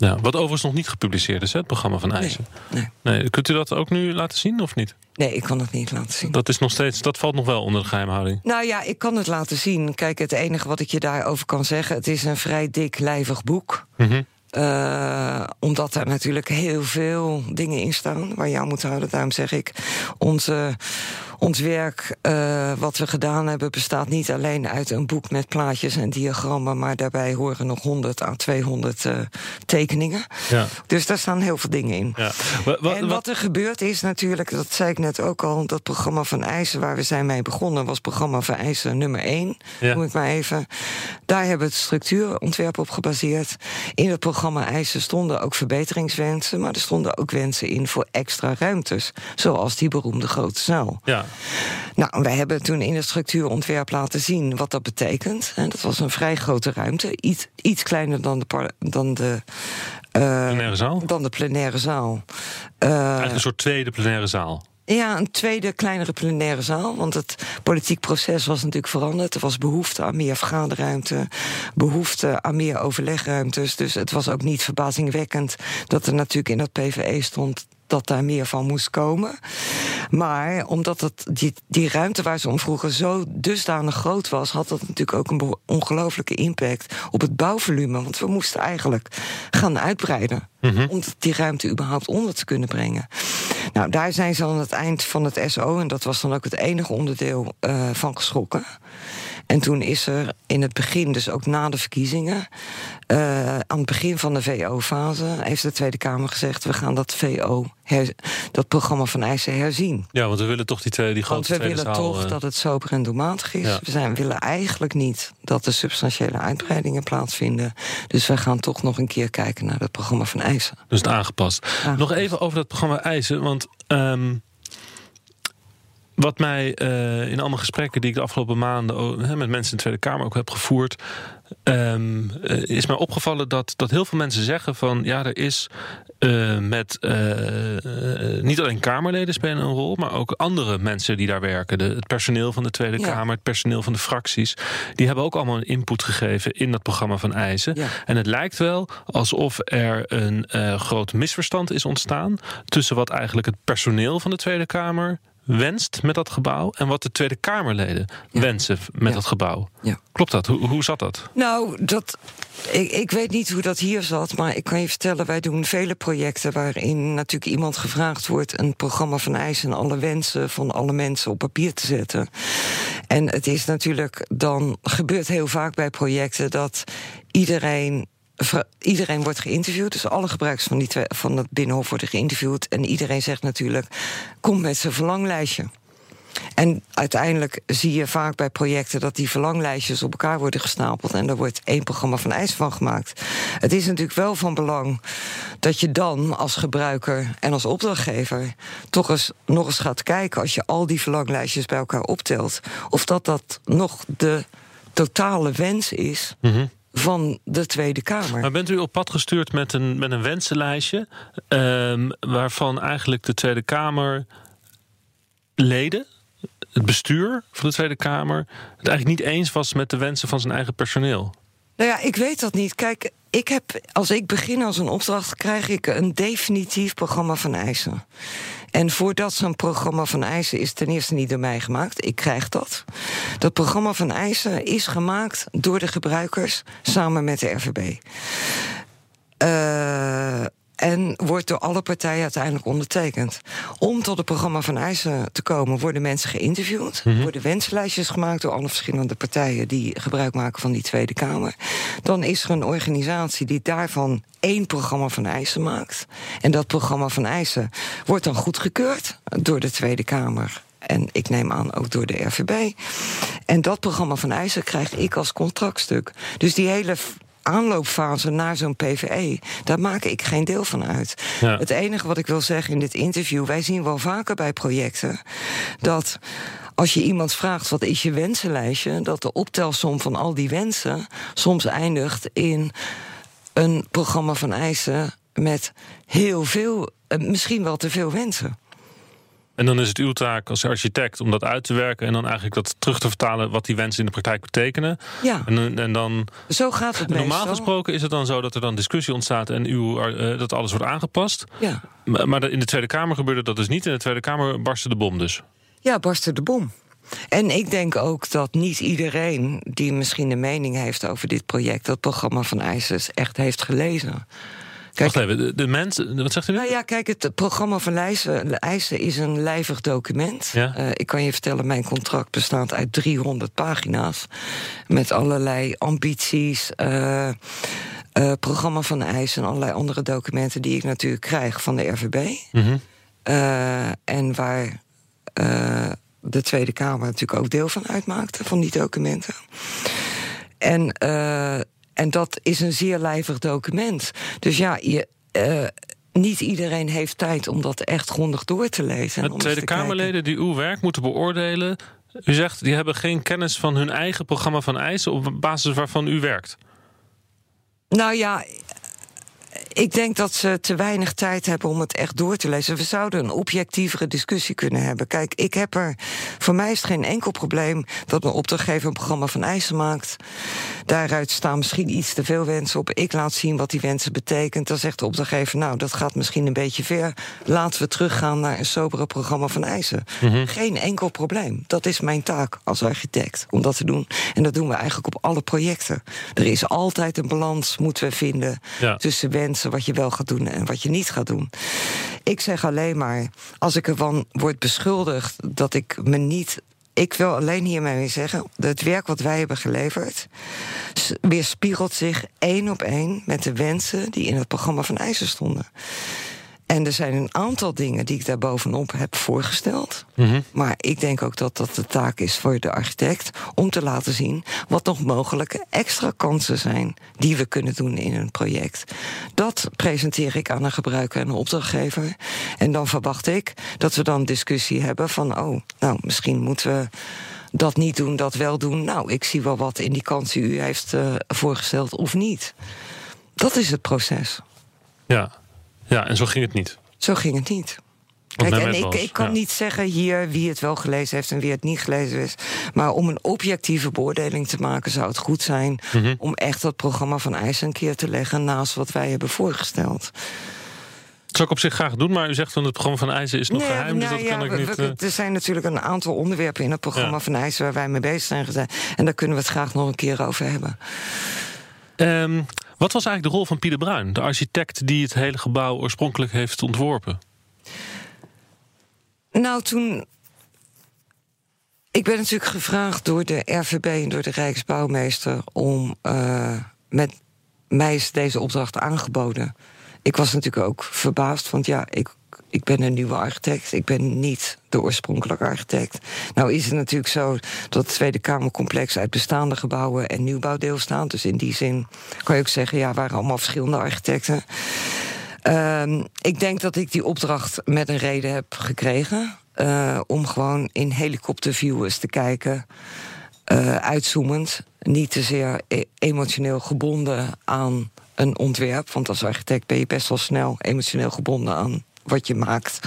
Speaker 3: Ja, wat overigens nog niet gepubliceerd is, hè, het programma van IJzer.
Speaker 2: Nee, nee.
Speaker 3: nee, Kunt u dat ook nu laten zien of niet?
Speaker 2: Nee, ik kan het niet laten zien.
Speaker 3: Dat, is nog steeds, dat valt nog wel onder de geheimhouding.
Speaker 2: Nou ja, ik kan het laten zien. Kijk, het enige wat ik je daarover kan zeggen... het is een vrij dik, lijvig boek. Mm uh, omdat er natuurlijk heel veel dingen in staan waar je aan moet houden. Daarom zeg ik, onze, ons werk uh, wat we gedaan hebben... bestaat niet alleen uit een boek met plaatjes en diagrammen... maar daarbij horen nog 100 à 200 uh, tekeningen. Ja. Dus daar staan heel veel dingen in. Ja. en wat er gebeurt is natuurlijk, dat zei ik net ook al... dat programma van eisen waar we zijn mee begonnen... was programma van eisen nummer 1, ja. noem ik maar even. Daar hebben we het structuurontwerp op gebaseerd. In het programma programma eisen stonden ook verbeteringswensen, maar er stonden ook wensen in voor extra ruimtes, zoals die beroemde grote zaal.
Speaker 3: Ja.
Speaker 2: Nou, wij hebben toen in het structuurontwerp laten zien wat dat betekent. En dat was een vrij grote ruimte, iets, iets kleiner dan de, dan de
Speaker 3: uh, plenaire zaal.
Speaker 2: Dan de plenaire zaal.
Speaker 3: Uh, Eigenlijk een soort tweede plenaire zaal.
Speaker 2: Ja, een tweede kleinere plenaire zaal. Want het politiek proces was natuurlijk veranderd. Er was behoefte aan meer vergaderruimte, behoefte aan meer overlegruimtes. Dus het was ook niet verbazingwekkend dat er natuurlijk in dat PVE stond dat daar meer van moest komen. Maar omdat het, die, die ruimte waar ze om vroegen zo dusdanig groot was, had dat natuurlijk ook een ongelooflijke impact op het bouwvolume. Want we moesten eigenlijk gaan uitbreiden. Mhm. Om die ruimte überhaupt onder te kunnen brengen. Nou, daar zijn ze aan het eind van het SO, en dat was dan ook het enige onderdeel uh, van geschrokken. En toen is er in het begin, dus ook na de verkiezingen, uh, aan het begin van de VO-fase, heeft de Tweede Kamer gezegd: we gaan dat VO, dat programma van eisen herzien.
Speaker 3: Ja, want we willen toch die, twee, die grote
Speaker 2: Want we willen toch
Speaker 3: uh...
Speaker 2: dat het sober en doelmatig is. We zijn, willen eigenlijk niet dat er substantiële uitbreidingen plaatsvinden. Dus we gaan toch nog een keer kijken naar het programma van eisen.
Speaker 3: Dus het aangepast. aangepast. Nog even over dat programma eisen, want. Um, wat mij uh, in allemaal gesprekken die ik de afgelopen maanden met mensen in de Tweede Kamer ook heb gevoerd, um, uh, is mij opgevallen dat, dat heel veel mensen zeggen van ja, er is met niet alleen Kamerleden spelen een rol, maar ook andere mensen die daar werken. De, het personeel van de Tweede ja. Kamer, het personeel van de fracties, die hebben ook allemaal een input gegeven in dat programma van eisen.
Speaker 2: Ja.
Speaker 3: En het lijkt wel alsof er een groot misverstand is ontstaan tussen wat eigenlijk het personeel van de Tweede Kamer wenst met dat gebouw en wat de Tweede Kamerleden ja. wensen met
Speaker 2: ja.
Speaker 3: dat gebouw.
Speaker 2: Ja.
Speaker 3: Klopt dat? Hoe, hoe zat dat?
Speaker 2: Nou, dat, ik, ik weet niet hoe dat hier zat, maar ik kan je vertellen, wij doen vele projecten waarin natuurlijk iemand gevraagd wordt een programma van eisen en alle wensen van alle mensen op papier te zetten. En het is natuurlijk dan gebeurt heel vaak bij projecten dat iedereen iedereen wordt geïnterviewd. Dus alle gebruikers van, die van het Binnenhof worden geïnterviewd. En iedereen zegt natuurlijk, kom met zijn verlanglijstje. En uiteindelijk zie je vaak bij projecten dat die verlanglijstjes op elkaar worden gestapeld en er wordt één programma van eisen van gemaakt. Het is natuurlijk wel van belang dat je dan als gebruiker en als opdrachtgever toch eens nog eens gaat kijken als je al die verlanglijstjes bij elkaar optelt, of dat dat nog de totale wens is.
Speaker 3: -hmm
Speaker 2: van de Tweede Kamer.
Speaker 3: Maar bent u op pad gestuurd met een, met een wensenlijstje... Um, waarvan eigenlijk de Tweede Kamer leden, het bestuur van de Tweede Kamer... het eigenlijk niet eens was met de wensen van zijn eigen personeel?
Speaker 2: Nou ja, ik weet dat niet. Kijk, ik heb, als ik begin als een opdracht, krijg ik een definitief programma van eisen. En voordat zo'n programma van eisen is ten eerste niet door mij gemaakt, ik krijg dat. Dat programma van eisen is gemaakt door de gebruikers samen met de RVB. Uh, en wordt door alle partijen uiteindelijk ondertekend. Om tot het programma van eisen te komen, worden mensen geïnterviewd.
Speaker 3: Mhm.
Speaker 2: Worden wenslijstjes gemaakt door alle verschillende partijen die gebruik maken van die Tweede Kamer. Dan is er een organisatie die daarvan één programma van eisen maakt. En dat programma van eisen wordt dan goedgekeurd door de Tweede Kamer. En ik neem aan ook door de RVB. En dat programma van eisen krijg ik als contractstuk. Dus die hele aanloopfase naar zo'n PVE, daar maak ik geen deel van uit.
Speaker 3: Ja.
Speaker 2: Het enige wat ik wil zeggen in dit interview, wij zien wel vaker bij projecten dat als je iemand vraagt wat is je wensenlijstje, dat de optelsom van al die wensen soms eindigt in een programma van eisen met heel veel, eh, misschien wel te veel wensen.
Speaker 3: En dan is het uw taak als architect om dat uit te werken en dan eigenlijk dat terug te vertalen wat die wensen in de praktijk betekenen.
Speaker 2: Ja.
Speaker 3: En, en dan.
Speaker 2: Zo gaat het
Speaker 3: Normaal
Speaker 2: meestal.
Speaker 3: gesproken is het dan zo dat er dan discussie ontstaat en uw, uh, dat alles wordt aangepast.
Speaker 2: Ja.
Speaker 3: Maar, maar in de Tweede Kamer gebeurde dat dus niet. In de Tweede Kamer barstte de bom dus.
Speaker 2: Ja, barstte de bom. En ik denk ook dat niet iedereen die misschien een mening heeft over dit project, dat programma van ISIS, echt heeft gelezen.
Speaker 3: Kijk, Wacht even, de, de mensen, wat zegt u nu?
Speaker 2: Nou ja, kijk, het programma van Leijsen, Eisen is een lijvig document.
Speaker 3: Ja?
Speaker 2: Uh, ik kan je vertellen, mijn contract bestaat uit 300 pagina's. Met allerlei ambities, uh, uh, programma van Eisen en allerlei andere documenten die ik natuurlijk krijg van de RVB.
Speaker 3: Mm -hmm.
Speaker 2: en waar de Tweede Kamer natuurlijk ook deel van uitmaakte, van die documenten. En en dat is een zeer lijvig document. Dus ja, je, uh, niet iedereen heeft tijd om dat echt grondig door te lezen.
Speaker 3: De Tweede Kamerleden die uw werk moeten beoordelen... u zegt, die hebben geen kennis van hun eigen programma van eisen... op basis waarvan u werkt.
Speaker 2: Nou ja, ik denk dat ze te weinig tijd hebben om het echt door te lezen. We zouden een objectievere discussie kunnen hebben. Kijk, ik heb er. Voor mij is het geen enkel probleem dat een opdrachtgever een programma van eisen maakt. Daaruit staan misschien iets te veel wensen op. Ik laat zien wat die wensen betekent. Dan zegt de opdrachtgever: Nou, dat gaat misschien een beetje ver. Laten we teruggaan naar een sobere programma van eisen.
Speaker 3: Mm -hmm.
Speaker 2: Geen enkel probleem. Dat is mijn taak als architect om dat te doen. En dat doen we eigenlijk op alle projecten. Er is altijd een balans, moeten we vinden,
Speaker 3: ja.
Speaker 2: tussen wensen wat je wel gaat doen en wat je niet gaat doen. Ik zeg alleen maar, als ik ervan word beschuldigd dat ik me niet ik wil alleen hiermee zeggen: het werk wat wij hebben geleverd. weerspiegelt zich één op één met de wensen die in het programma van IJzer stonden. En er zijn een aantal dingen die ik daar bovenop heb voorgesteld. Mhm. Maar ik denk ook dat dat de taak is voor de architect om te laten zien wat nog mogelijke extra kansen zijn die we kunnen doen in een project. Dat presenteer ik aan een gebruiker en een opdrachtgever. En dan verwacht ik dat we dan discussie hebben van, oh, nou, misschien moeten we dat niet doen, dat wel doen. Nou, ik zie wel wat in die kansen u heeft uh, voorgesteld of niet. Dat is het proces.
Speaker 3: Ja. Ja, en zo ging het niet.
Speaker 2: Zo ging het niet. Kijk, en ik, ik, kan niet zeggen hier wie het wel gelezen heeft en wie het niet gelezen heeft. Maar om een objectieve beoordeling te maken, zou het goed zijn mhm. om echt dat programma van IJs een keer te leggen naast wat wij hebben voorgesteld.
Speaker 3: Dat zou ik op zich graag doen, maar u zegt van het programma van IJzer is nog geheim. dus nou dat kan ik niet.
Speaker 2: We, er zijn natuurlijk een aantal onderwerpen in het programma van IJzer waar wij mee bezig zijn gezet. En daar kunnen we het graag nog een keer over hebben.
Speaker 3: Um, wat was eigenlijk de rol van Pieter Bruin, de architect die het hele gebouw oorspronkelijk heeft ontworpen?
Speaker 2: Nou, toen. Ik ben natuurlijk gevraagd door de RVB en door de Rijksbouwmeester om uh, met mij deze opdracht aangeboden. Ik was natuurlijk ook verbaasd, want ja, ik ik ben een nieuwe architect. Ik ben niet de oorspronkelijke architect. Nou is het natuurlijk zo dat het Tweede Kamercomplex uit bestaande gebouwen en nieuwbouwdeel staat. Dus in die zin kan je ook zeggen, ja, waren allemaal verschillende architecten. Uh, ik denk dat ik die opdracht met een reden heb gekregen. Uh, om gewoon in helikopterview eens te kijken. Uh, uitzoomend. Niet te zeer e emotioneel gebonden aan een ontwerp. Want als architect ben je best wel snel emotioneel gebonden aan wat je maakt.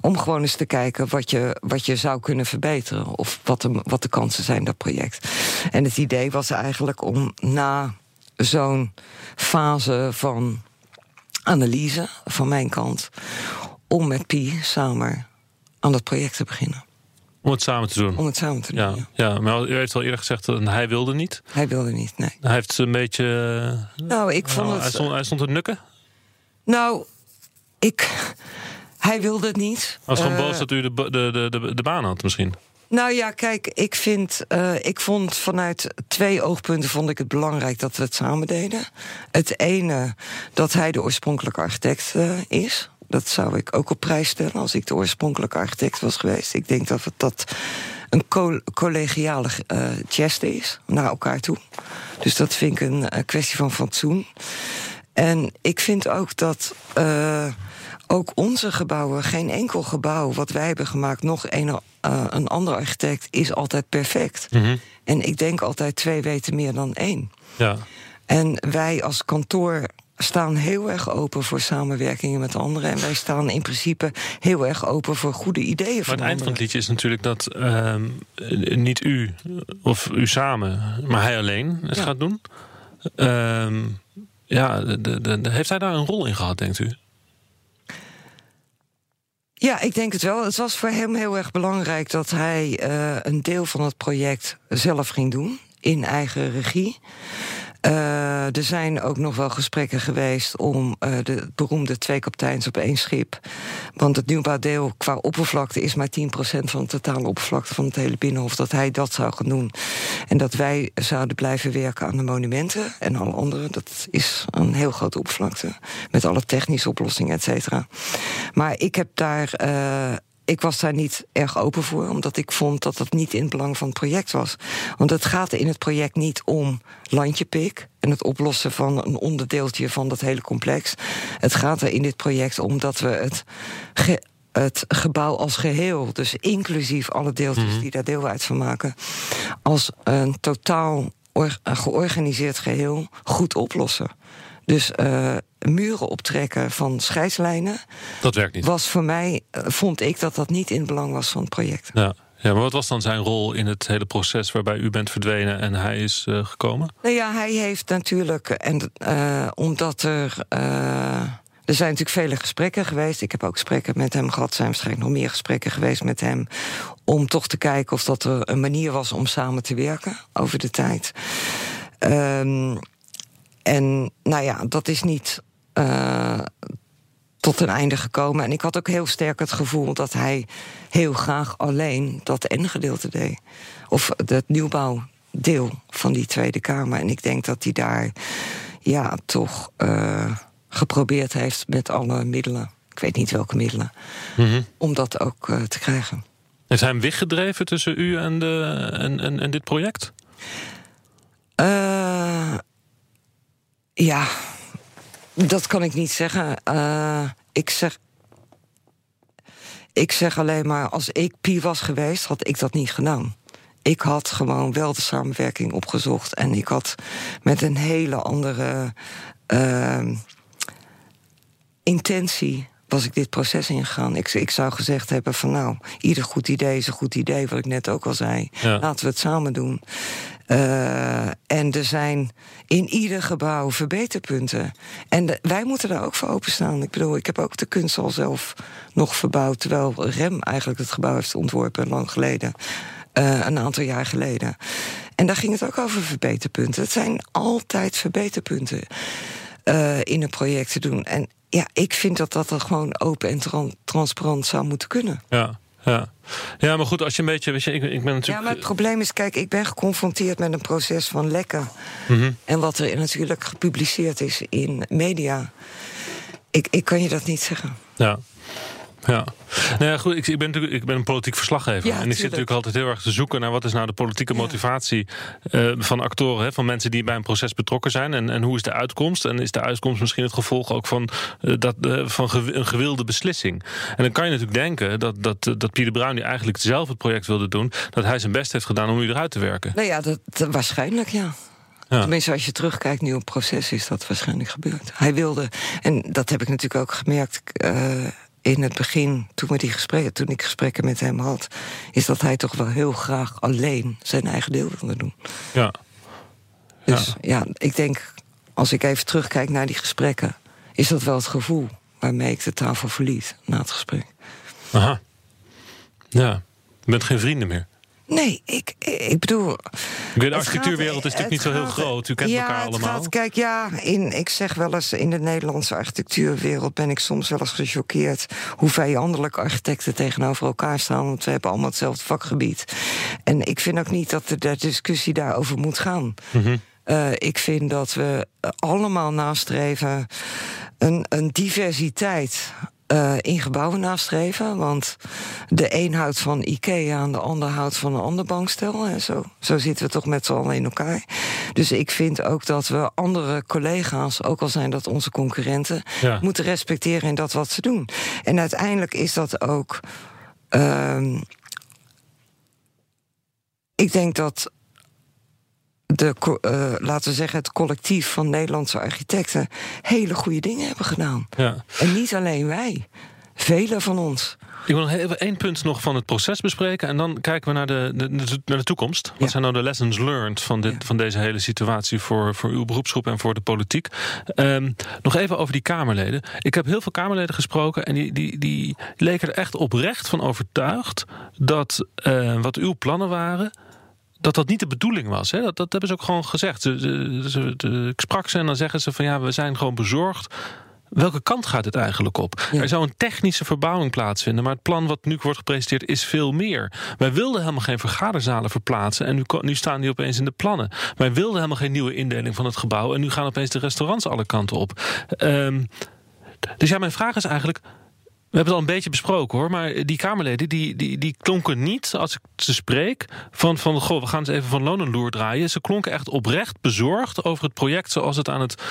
Speaker 2: Om gewoon eens te kijken wat je, wat je zou kunnen verbeteren. Of wat de, wat de kansen zijn, dat project. En het idee was eigenlijk om na zo'n fase van analyse van mijn kant. om met Pi samen aan dat project te beginnen.
Speaker 3: Om het samen te doen.
Speaker 2: Om het samen te doen.
Speaker 3: Ja, ja. maar u heeft al eerder gezegd dat hij wilde niet.
Speaker 2: Hij wilde niet, nee.
Speaker 3: Hij heeft een beetje.
Speaker 2: Nou, ik vond nou, het.
Speaker 3: Hij stond, hij stond te nukken.
Speaker 2: Nou, ik, hij wilde het niet.
Speaker 3: Was gewoon uh, boos dat u de, de, de, de, baan had misschien?
Speaker 2: Nou ja, kijk, ik, vind, uh, ik vond vanuit twee oogpunten vond ik het belangrijk dat we het samen deden. Het ene, dat hij de oorspronkelijke architect uh, is. Dat zou ik ook op prijs stellen als ik de oorspronkelijke architect was geweest. Ik denk dat dat een co collegiale uh, is naar elkaar toe. Dus dat vind ik een kwestie van fatsoen. En ik vind ook dat ook onze gebouwen, geen enkel gebouw wat wij hebben gemaakt, nog een, uh, een andere architect, is altijd perfect. Mhm. En ik denk altijd twee weten meer dan één. Ja. En wij als kantoor staan heel erg open voor samenwerkingen met anderen. En wij staan in principe heel erg open voor goede ideeën. Maar
Speaker 3: het eind van het liedje is natuurlijk dat uh, niet u of u samen, maar hij alleen het gaat doen. Uh, ja, de, de, de, heeft hij daar een rol in gehad, denkt u?
Speaker 2: Ja, ik denk het wel. Het was voor hem heel erg belangrijk dat hij uh, een deel van het project zelf ging doen. In eigen regie. Uh, er zijn ook nog wel gesprekken geweest om uh, de beroemde twee kapiteins op één schip. Want het nieuwbouwdeel qua oppervlakte is maar 10% van de totale oppervlakte van het hele binnenhof. Dat hij dat zou gaan doen. En dat wij zouden blijven werken aan de monumenten en alle andere. Dat is een heel grote oppervlakte. Met alle technische oplossingen, et cetera. Maar ik heb daar. Uh, ik was daar niet erg open voor, omdat ik vond dat dat niet in het belang van het project was. Want het gaat in het project niet om landjepik en het oplossen van een onderdeeltje van dat hele complex. Het gaat er in dit project om dat we het, het gebouw als geheel, dus inclusief alle deeltjes mhm. die daar deel uit van maken, als een totaal georganiseerd geheel goed oplossen. Dus uh, muren optrekken van scheidslijnen.
Speaker 3: Dat werkt niet.
Speaker 2: Was voor mij, uh, vond ik dat dat niet in het belang was van het project.
Speaker 3: Ja. Ja, maar wat was dan zijn rol in het hele proces waarbij u bent verdwenen en hij is uh, gekomen?
Speaker 2: Nou ja, hij heeft natuurlijk, en omdat er. er zijn natuurlijk vele gesprekken geweest. Ik heb ook gesprekken met hem gehad. Er zijn waarschijnlijk nog meer gesprekken geweest met hem. Om toch te kijken of dat er een manier was om samen te werken over de tijd. Um, en nou ja, dat is niet. Uh, tot een einde gekomen. En ik had ook heel sterk het gevoel dat hij heel graag alleen dat N-gedeelte deed. Of het nieuwbouwdeel van die Tweede Kamer. En ik denk dat hij daar ja, toch uh, geprobeerd heeft met alle middelen. Ik weet niet welke middelen. Mhm. Om dat ook uh, te krijgen.
Speaker 3: Is hij hem weggedreven tussen u en, de, en, en, en dit project?
Speaker 2: Uh, ja, dat kan ik niet zeggen. Uh, ik zeg. Ik zeg alleen maar, als ik Pi was geweest, had ik dat niet gedaan. Ik had gewoon wel de samenwerking opgezocht. En ik had met een hele andere uh, intentie was ik dit proces ingegaan. Ik, ik zou gezegd hebben van nou, ieder goed idee is een goed idee, wat ik net ook al zei. Laten we het samen doen. Uh, en er zijn in ieder gebouw verbeterpunten. En wij moeten daar ook voor openstaan. Ik bedoel, ik heb ook de kunst al zelf nog verbouwd... terwijl Rem eigenlijk het gebouw heeft ontworpen lang geleden. Uh, een aantal jaar geleden. En daar ging het ook over verbeterpunten. Het zijn altijd verbeterpunten uh, in een project te doen. En ja, ik vind dat dat er gewoon open en transparant zou moeten kunnen.
Speaker 3: Ja. Ja. Ja, maar goed, als je een beetje. Weet je, ik, ik ben natuurlijk...
Speaker 2: Ja, maar het probleem is, kijk, ik ben geconfronteerd met een proces van lekken. Mhm. En wat er natuurlijk gepubliceerd is in media. Ik, ik kan je dat niet zeggen.
Speaker 3: Ja. Ja, nou ja, goed. Ik, ik, ben natuurlijk ik ben een politiek verslaggever. en ik zit natuurlijk altijd heel erg te zoeken naar wat is nou de politieke motivatie uh, van actoren, hè, van mensen die bij een proces betrokken zijn. En, en hoe is de uitkomst? En is de uitkomst misschien het gevolg ook van, uh, dat, uh, van een gewilde beslissing? En dan kan je natuurlijk denken dat, dat, dat Pieter Bruin, die eigenlijk zelf het project wilde doen, dat hij zijn best heeft gedaan om u eruit te werken.
Speaker 2: Nou ja, dat, waarschijnlijk ja. Ja. Tenminste, als je terugkijkt nu op het proces, is dat waarschijnlijk gebeurd. Hij wilde, en dat heb ik natuurlijk ook gemerkt in het begin, toen, we die gesprekken, toen ik gesprekken met hem had, is dat hij toch wel heel graag alleen zijn eigen deel wilde doen.
Speaker 3: Ja.
Speaker 2: Dus ja, ik denk, als ik even terugkijk naar die gesprekken, is dat wel het gevoel waarmee ik de tafel verliet na het gesprek.
Speaker 3: Aha. Ja. Je bent geen vrienden meer.
Speaker 2: Nee, ik, ik bedoel.
Speaker 3: De architectuurwereld is natuurlijk niet zo heel groot. U kent elkaar allemaal.
Speaker 2: Gaat, kijk, ja, in, ik zeg wel eens, in de Nederlandse architectuurwereld ben ik soms wel eens gechoqueerd hoe vijandelijk architecten tegenover elkaar staan. Want we hebben allemaal hetzelfde vakgebied. En ik vind ook niet dat de, de discussie daarover moet gaan. Mm ik vind dat we allemaal nastreven een, een diversiteit uh, in gebouwen nastreven. Want de een houdt van IKEA en de ander houdt van een ander bankstel. En zo, zo zitten we toch met z'n allen in elkaar. Dus ik vind ook dat we andere collega's, ook al zijn dat onze concurrenten, moeten respecteren in dat wat ze doen. En uiteindelijk is dat ook. Uh, ik denk dat de, uh, laten we zeggen, het collectief van Nederlandse architecten hele goede dingen hebben gedaan. Ja. En niet alleen wij, velen van ons.
Speaker 3: Ik wil nog even één punt nog van het proces bespreken. En dan kijken we naar de, de naar de toekomst. Wat zijn nou de lessons learned van, dit, van deze hele situatie voor, voor uw beroepsgroep en voor de politiek? Um, nog even over die Kamerleden. Ik heb heel veel Kamerleden gesproken en die, die, die leken er echt oprecht van overtuigd dat uh, wat uw plannen waren dat dat niet de bedoeling was. Hè? Dat, dat hebben ze ook gewoon gezegd. Ze, ze, ik sprak ze en dan zeggen ze van ja, we zijn gewoon bezorgd. Welke kant gaat het eigenlijk op? Er zou een technische verbouwing plaatsvinden, maar het plan wat nu wordt gepresenteerd is veel meer. Wij wilden helemaal geen vergaderzalen verplaatsen en nu, nu staan die opeens in de plannen. Wij wilden helemaal geen nieuwe indeling van het gebouw en nu gaan opeens de restaurants alle kanten op. Um, dus ja, mijn vraag is eigenlijk: we hebben het al een beetje besproken hoor, maar die Kamerleden die, die, die klonken niet, als ik ze spreek, van, van goh, we gaan eens even van loon draaien. Ze klonken echt oprecht bezorgd over het project zoals het aan het,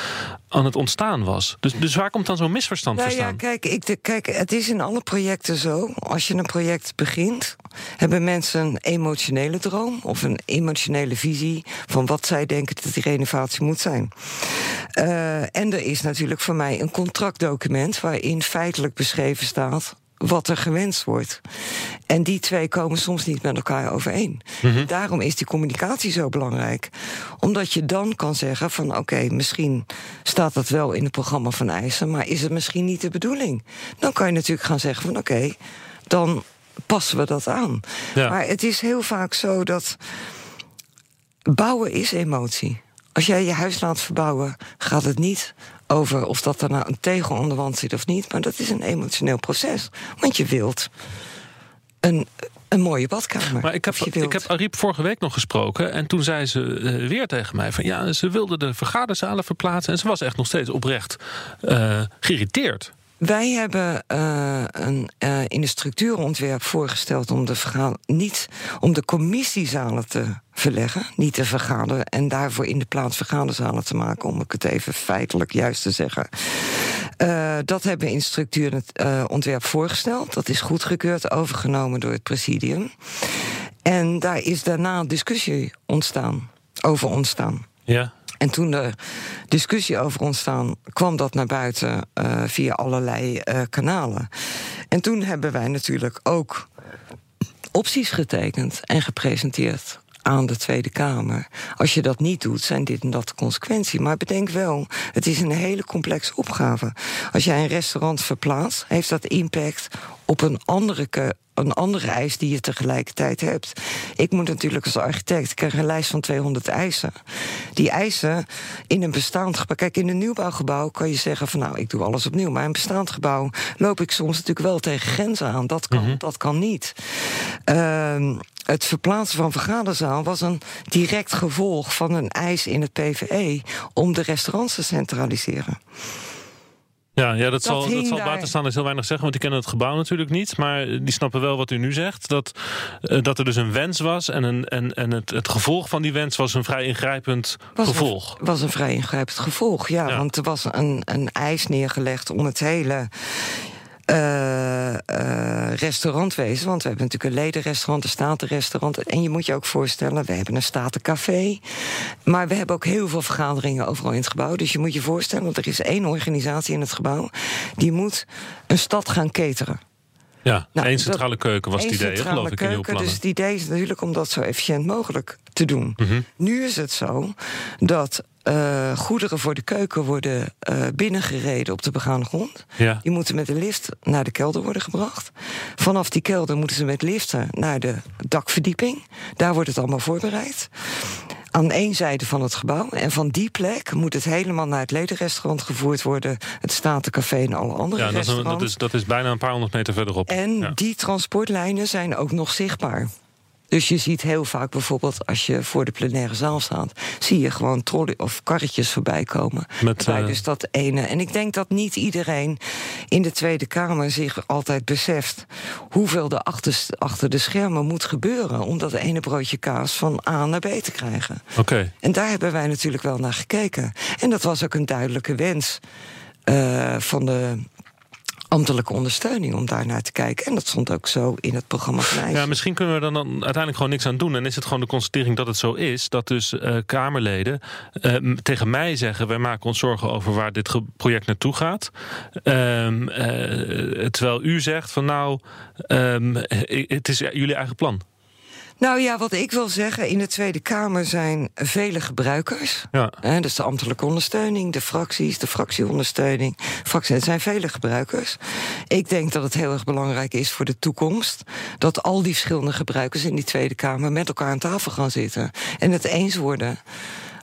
Speaker 3: aan het ontstaan was. Dus, dus waar komt dan zo'n misverstand
Speaker 2: nou,
Speaker 3: voor
Speaker 2: staan? Ja, kijk, ik, kijk, het is in alle projecten zo. Als je een project begint, hebben mensen een emotionele droom of een emotionele visie van wat zij denken dat die renovatie moet zijn. Uh, en er is natuurlijk voor mij een contractdocument waarin feitelijk beschreven staat wat er gewenst wordt. En die twee komen soms niet met elkaar overeen. Mhm. Daarom is die communicatie zo belangrijk. Omdat je dan kan zeggen van oké, misschien staat dat wel in het programma van eisen, maar is het misschien niet de bedoeling? Dan kan je natuurlijk gaan zeggen van oké, dan passen we dat aan. Maar het is heel vaak zo dat bouwen is emotie. Als jij je huis laat verbouwen, gaat het niet over of dat er nou een tegel aan de wand zit of niet. Maar dat is een emotioneel proces. Want je wilt een, een mooie badkamer.
Speaker 3: Maar ik heb, ik heb Ariep vorige week nog gesproken. En toen zei ze uh, weer tegen mij: van ja, ze wilde de vergaderzalen verplaatsen. En ze was echt nog steeds oprecht uh, geïrriteerd.
Speaker 2: Wij hebben uh, een, uh, in de structuurontwerp voorgesteld om de, niet, om de commissiezalen te verleggen, niet te vergaderen, en daarvoor in de plaats vergaderzalen te maken, om ik het even feitelijk juist te zeggen. Uh, dat hebben we in structuurontwerp voorgesteld. Dat is goedgekeurd, overgenomen door het presidium. En daar is daarna discussie ontstaan, over ontstaan.
Speaker 3: Ja.
Speaker 2: En toen er discussie over ontstaan, kwam dat naar buiten uh, via allerlei uh, kanalen. En toen hebben wij natuurlijk ook opties getekend en gepresenteerd aan de Tweede Kamer. Als je dat niet doet, zijn dit en dat de consequenties. Maar bedenk wel, het is een hele complexe opgave. Als jij een restaurant verplaatst, heeft dat impact op een andere een andere eis die je tegelijkertijd hebt. Ik moet natuurlijk als architect, ik krijg een lijst van 200 eisen. Die eisen in een bestaand gebouw. Kijk, in een nieuwbouwgebouw kan je zeggen van nou, ik doe alles opnieuw. Maar in een bestaand gebouw loop ik soms natuurlijk wel tegen grenzen aan. Dat kan, mm -hmm. dat kan niet. Uh, het verplaatsen van vergaderzaal was een direct gevolg van een eis in het PVE om de restaurants te centraliseren.
Speaker 3: Ja, ja dat, dat zal, dat zal buitenstaanders heel weinig zeggen, want die kennen het gebouw natuurlijk niet. Maar die snappen wel wat u nu zegt. Dat, uh, dat er dus een wens was en, een, en, en het, het gevolg van die wens was een vrij ingrijpend
Speaker 2: was
Speaker 3: gevolg.
Speaker 2: Een, was een vrij ingrijpend gevolg, ja. ja. Want er was een, een eis neergelegd om het hele uh, uh, restaurantwezen. Want we hebben natuurlijk een ledenrestaurant, een statenrestaurant. En je moet je ook voorstellen, we hebben een statencafé. Maar we hebben ook heel veel vergaderingen overal in het gebouw. Dus je moet je voorstellen, er is één organisatie in het gebouw... die moet een stad gaan cateren.
Speaker 3: Ja, nou, één centrale keuken was het idee, geloof ik, in plannen.
Speaker 2: Dus het idee is natuurlijk om dat zo efficiënt mogelijk te doen. Mm -hmm. Nu is het zo dat uh, goederen voor de keuken worden uh, binnengereden op de begane grond.
Speaker 3: Ja.
Speaker 2: Die moeten met de lift naar de kelder worden gebracht. Vanaf die kelder moeten ze met liften naar de dakverdieping. Daar wordt het allemaal voorbereid. Aan één zijde van het gebouw. En van die plek moet het helemaal naar het ledenrestaurant gevoerd worden. Het Statencafé en alle andere
Speaker 3: ja, dat is, dat, is, dat is bijna een paar honderd meter verderop.
Speaker 2: En
Speaker 3: ja.
Speaker 2: die transportlijnen zijn ook nog zichtbaar. Dus je ziet heel vaak bijvoorbeeld als je voor de plenaire zaal staat, zie je gewoon trolley of karretjes voorbij komen.
Speaker 3: Met,
Speaker 2: uh... dus dat ene. En ik denk dat niet iedereen in de Tweede Kamer zich altijd beseft hoeveel er achter, achter de schermen moet gebeuren om dat ene broodje kaas van A naar B te krijgen.
Speaker 3: Okay.
Speaker 2: En daar hebben wij natuurlijk wel naar gekeken. En dat was ook een duidelijke wens uh, van de ambtelijke ondersteuning om daar naar te kijken. En dat stond ook zo in het programma
Speaker 3: Ja, misschien kunnen we er dan uiteindelijk gewoon niks aan doen. En is het gewoon de constatering dat het zo is... dat dus uh, Kamerleden uh, tegen mij zeggen... wij maken ons zorgen over waar dit project naartoe gaat. Um, uh, terwijl u zegt van nou, um, het is jullie eigen plan.
Speaker 2: Nou ja, wat ik wil zeggen, in de Tweede Kamer zijn vele gebruikers.
Speaker 3: Ja.
Speaker 2: Hè, dus de ambtelijke ondersteuning, de fracties, de fractieondersteuning. Fracties, het zijn vele gebruikers. Ik denk dat het heel erg belangrijk is voor de toekomst... dat al die verschillende gebruikers in die Tweede Kamer... met elkaar aan tafel gaan zitten en het eens worden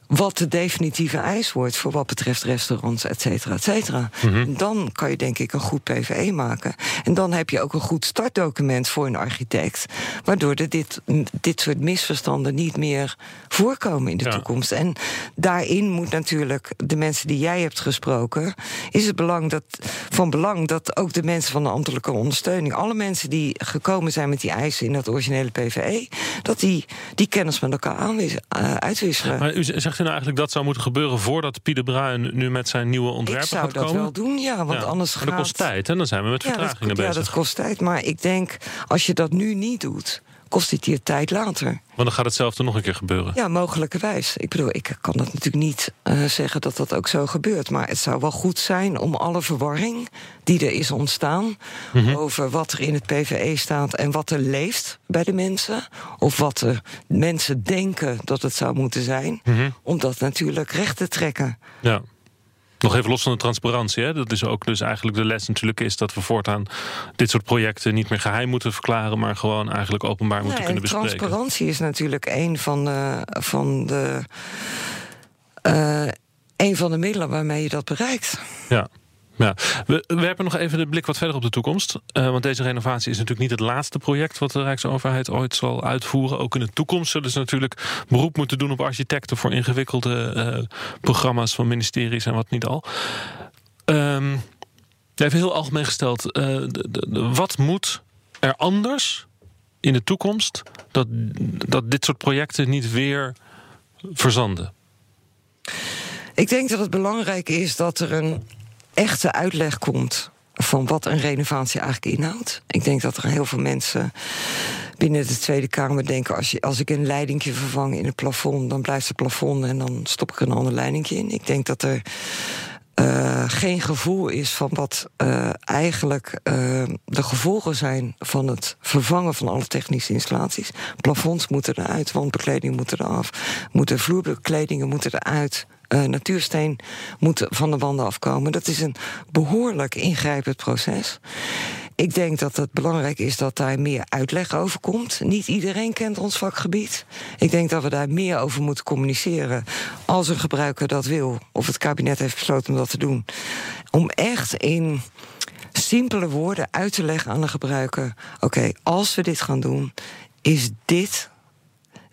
Speaker 2: wat de definitieve eis wordt voor wat betreft restaurants, et cetera, et cetera.
Speaker 3: Mm -hmm.
Speaker 2: Dan kan je denk ik een goed PVE maken. En dan heb je ook een goed startdocument voor een architect. Waardoor er dit, dit soort misverstanden niet meer voorkomen in de
Speaker 3: ja.
Speaker 2: toekomst. En daarin moet natuurlijk de mensen die jij hebt gesproken... is het belang dat, van belang dat ook de mensen van de ambtelijke ondersteuning... alle mensen die gekomen zijn met die eisen in dat originele PVE... dat die die kennis met elkaar aanwis, uh, uitwisselen.
Speaker 3: Maar u zegt u nou eigenlijk dat zou moeten gebeuren voordat Pieter Bruin nu met zijn nieuwe ontwerpen gaat komen?
Speaker 2: Ik zou dat wel doen, ja, want
Speaker 3: ja,
Speaker 2: anders
Speaker 3: maar
Speaker 2: gaat...
Speaker 3: dat kost tijd en dan zijn we met
Speaker 2: ja,
Speaker 3: vertragingen
Speaker 2: dat,
Speaker 3: bezig.
Speaker 2: Ja, dat kost tijd, maar ik denk als je dat nu niet doet, kost het je tijd later.
Speaker 3: Want dan gaat hetzelfde nog een keer gebeuren.
Speaker 2: Ja, mogelijkerwijs. Ik bedoel, ik kan dat natuurlijk niet uh, zeggen dat dat ook zo gebeurt. Maar het zou wel goed zijn om alle verwarring die er is ontstaan...
Speaker 3: Mhm.
Speaker 2: Mm -hmm. over wat er in het PVE staat en wat er leeft bij de mensen... of wat de mensen denken dat het zou moeten zijn...
Speaker 3: Mm -hmm.
Speaker 2: om dat natuurlijk recht te trekken.
Speaker 3: Ja. Nog even los van de transparantie. Hè? Dat is ook dus eigenlijk de les natuurlijk is dat we voortaan dit soort projecten niet meer geheim moeten verklaren, maar gewoon eigenlijk openbaar moeten
Speaker 2: nee,
Speaker 3: kunnen bespreken.
Speaker 2: Transparantie is natuurlijk een van de, van de uh, een van de middelen waarmee je dat bereikt.
Speaker 3: Ja. Ja. We werpen nog even de blik wat verder op de toekomst. Uh, want deze renovatie is natuurlijk niet het laatste project wat de Rijksoverheid ooit zal uitvoeren. Ook in de toekomst zullen ze natuurlijk beroep moeten doen op architecten voor ingewikkelde uh, programma's van ministeries en wat niet al. Um, even heel algemeen gesteld, de, de, wat moet er anders in de toekomst dat, dat dit soort projecten niet weer verzanden?
Speaker 2: Ik denk dat het belangrijk is dat er een echte uitleg komt van wat een renovatie eigenlijk inhoudt. Ik denk dat er heel veel mensen binnen de Tweede Kamer denken... als, je, als ik een leidingje vervang in het plafond... dan blijft het plafond en dan stop ik een ander leidingje in. Ik denk dat er uh, geen gevoel is van wat uh, eigenlijk uh, de gevolgen zijn van het vervangen van alle technische installaties. Plafonds moeten eruit, wandbekleding moet eraf, moeten vloerbekledingen moeten eruit. Uh, natuursteen moet van de wanden afkomen. Dat is een behoorlijk ingrijpend proces. Ik denk dat het belangrijk is dat daar meer uitleg over komt. Niet iedereen kent ons vakgebied. Ik denk dat we daar meer over moeten communiceren. Als een gebruiker dat wil, of het kabinet heeft besloten om dat te doen. Om echt in simpele woorden uit te leggen aan de gebruiker: oké, als we dit gaan doen, is dit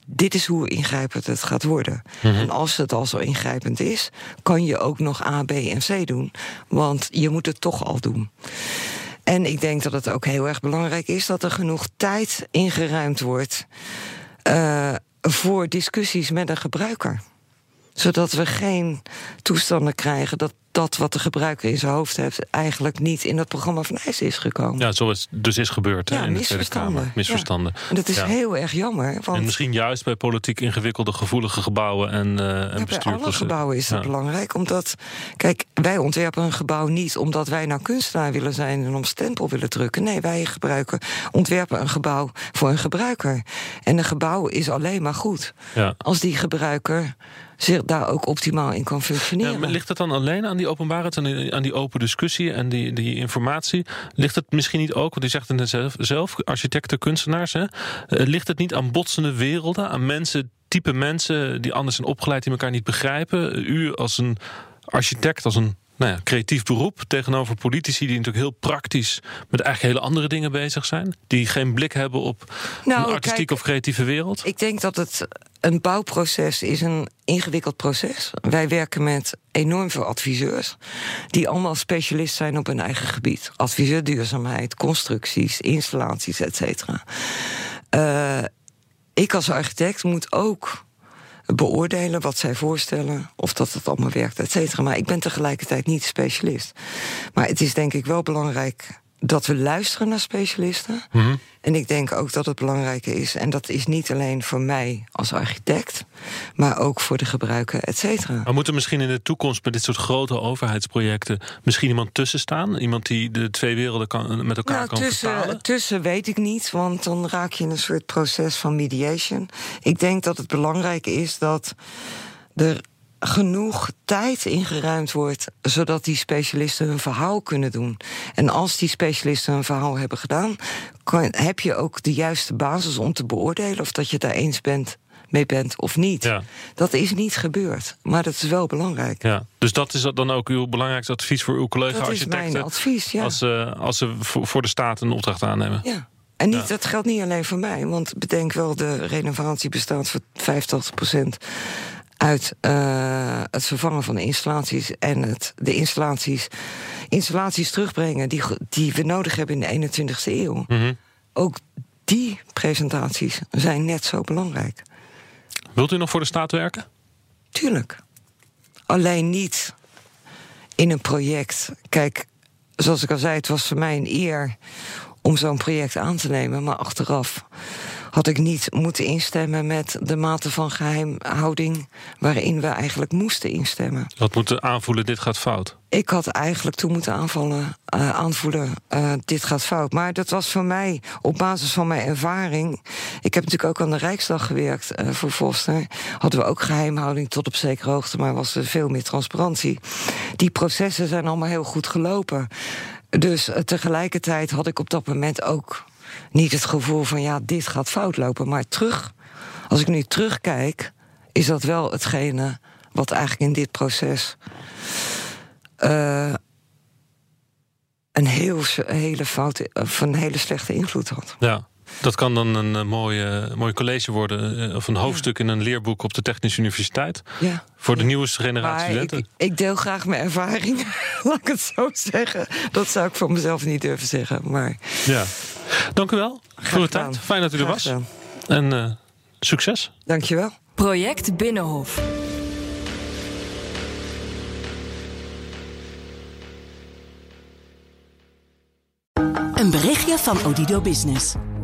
Speaker 2: dit is hoe ingrijpend het gaat worden. Mhm. En als het al zo ingrijpend is, kan je ook nog A, B en C doen. Want je moet het toch al doen. En ik denk dat het ook heel erg belangrijk is dat er genoeg tijd ingeruimd wordt uh, voor discussies met een gebruiker. Zodat we geen toestanden krijgen dat dat wat de gebruiker in zijn hoofd heeft, eigenlijk niet in het programma van IJs is gekomen.
Speaker 3: Ja, zoals dus is gebeurd ja, in de Tweede Kamer. Misverstanden.
Speaker 2: Ja. En dat is heel erg jammer. Want
Speaker 3: en misschien juist bij politiek ingewikkelde, gevoelige gebouwen en, uh, en
Speaker 2: Bij alle gebouwen is dat belangrijk. Omdat, kijk, wij ontwerpen een gebouw niet omdat wij nou kunstenaar willen zijn en om stempel willen drukken. Nee, wij gebruiken, ontwerpen een gebouw voor een gebruiker. En een gebouw is alleen maar goed als die gebruiker zich daar ook optimaal in kan functioneren. Ja,
Speaker 3: ligt het dan alleen aan die openbaarheid, aan die, aan die open discussie en die, die informatie? Ligt het misschien niet ook, want u zegt het zelf, zelf architecten, kunstenaars, hè? Eh, ligt het niet aan botsende werelden, aan mensen, type mensen die anders zijn opgeleid, die elkaar niet begrijpen? U als een architect, als een nou ja, creatief beroep tegenover politici die natuurlijk heel praktisch met eigenlijk hele andere dingen bezig zijn. Die geen blik hebben op nou, een artistieke of creatieve wereld.
Speaker 2: Ik denk dat het een bouwproces is een ingewikkeld proces. Wij werken met enorm veel adviseurs die allemaal specialist zijn op hun eigen gebied. Adviseur duurzaamheid, constructies, installaties, et cetera. Uh, ik als architect moet ook beoordelen wat zij voorstellen, of dat het allemaal werkt, et cetera. Maar ik ben tegelijkertijd niet specialist. Maar het is denk ik wel belangrijk dat we luisteren naar specialisten. Mhm. En ik denk ook dat het belangrijk is, en dat is niet alleen voor mij als architect, maar ook voor de gebruiker, et cetera.
Speaker 3: Maar moet er misschien in de toekomst bij dit soort grote overheidsprojecten misschien iemand tussen staan? Iemand die de twee werelden kan, met elkaar nou, kan
Speaker 2: tussen,
Speaker 3: vertalen?
Speaker 2: Tussen weet ik niet, want dan raak je in een soort proces van mediation. Ik denk dat het belangrijk is dat er genoeg tijd ingeruimd wordt, zodat die specialisten hun verhaal kunnen doen. En als die specialisten hun verhaal hebben gedaan, kan, heb je ook de juiste basis om te beoordelen of dat je het daar eens bent mee bent of niet. Ja. Dat is niet gebeurd, maar dat is wel belangrijk.
Speaker 3: Ja. Dus dat is dan ook uw belangrijkste advies voor uw collega-architecten?
Speaker 2: Dat is mijn advies, ja.
Speaker 3: Als, uh, als ze voor de staat een opdracht aannemen?
Speaker 2: Ja. En niet, dat geldt niet alleen voor mij, want bedenk wel, de renovatie bestaat voor 85 procent uit uh, het vervangen van de installaties en het, de installaties, installaties terugbrengen die, die we nodig hebben in de 21ste eeuw. Mm Ook die presentaties zijn net zo belangrijk.
Speaker 3: Wilt u nog voor de staat werken?
Speaker 2: Tuurlijk. Alleen niet in een project. Kijk, zoals ik al zei, het was voor mij een eer om zo'n project aan te nemen, maar achteraf had ik niet moeten instemmen met de mate van geheimhouding waarin we eigenlijk moesten instemmen.
Speaker 3: Wat moeten aanvoelen, dit gaat fout?
Speaker 2: Ik had eigenlijk toen moeten aanvallen, uh, aanvoelen, uh, dit gaat fout. Maar dat was voor mij, op basis van mijn ervaring... ik heb natuurlijk ook aan de Rijksdag gewerkt uh, voor Foster... hadden we ook geheimhouding tot op zekere hoogte... maar was er veel meer transparantie. Die processen zijn allemaal heel goed gelopen. Dus tegelijkertijd had ik op dat moment ook niet het gevoel van ja, dit gaat fout lopen. Maar terug, als ik nu terugkijk, is dat wel hetgene wat eigenlijk in dit proces uh, een heel, hele fout, een hele slechte invloed had.
Speaker 3: Ja. Dat kan dan een, een mooie, mooi college worden, eh, of een hoofdstuk in een leerboek op de Technische Universiteit.
Speaker 2: Ja.
Speaker 3: Voor de nieuwste generatie studenten.
Speaker 2: Ik, ik, deel graag mijn ervaring, laat ik het zo zeggen. Dat zou ik voor mezelf niet durven zeggen. Maar...
Speaker 3: Ja. Dank u wel voor de tijd. Fijn dat u er was. En uh, succes.
Speaker 2: Dank je wel.
Speaker 4: Project Binnenhof.
Speaker 1: Een berichtje van Odido Business.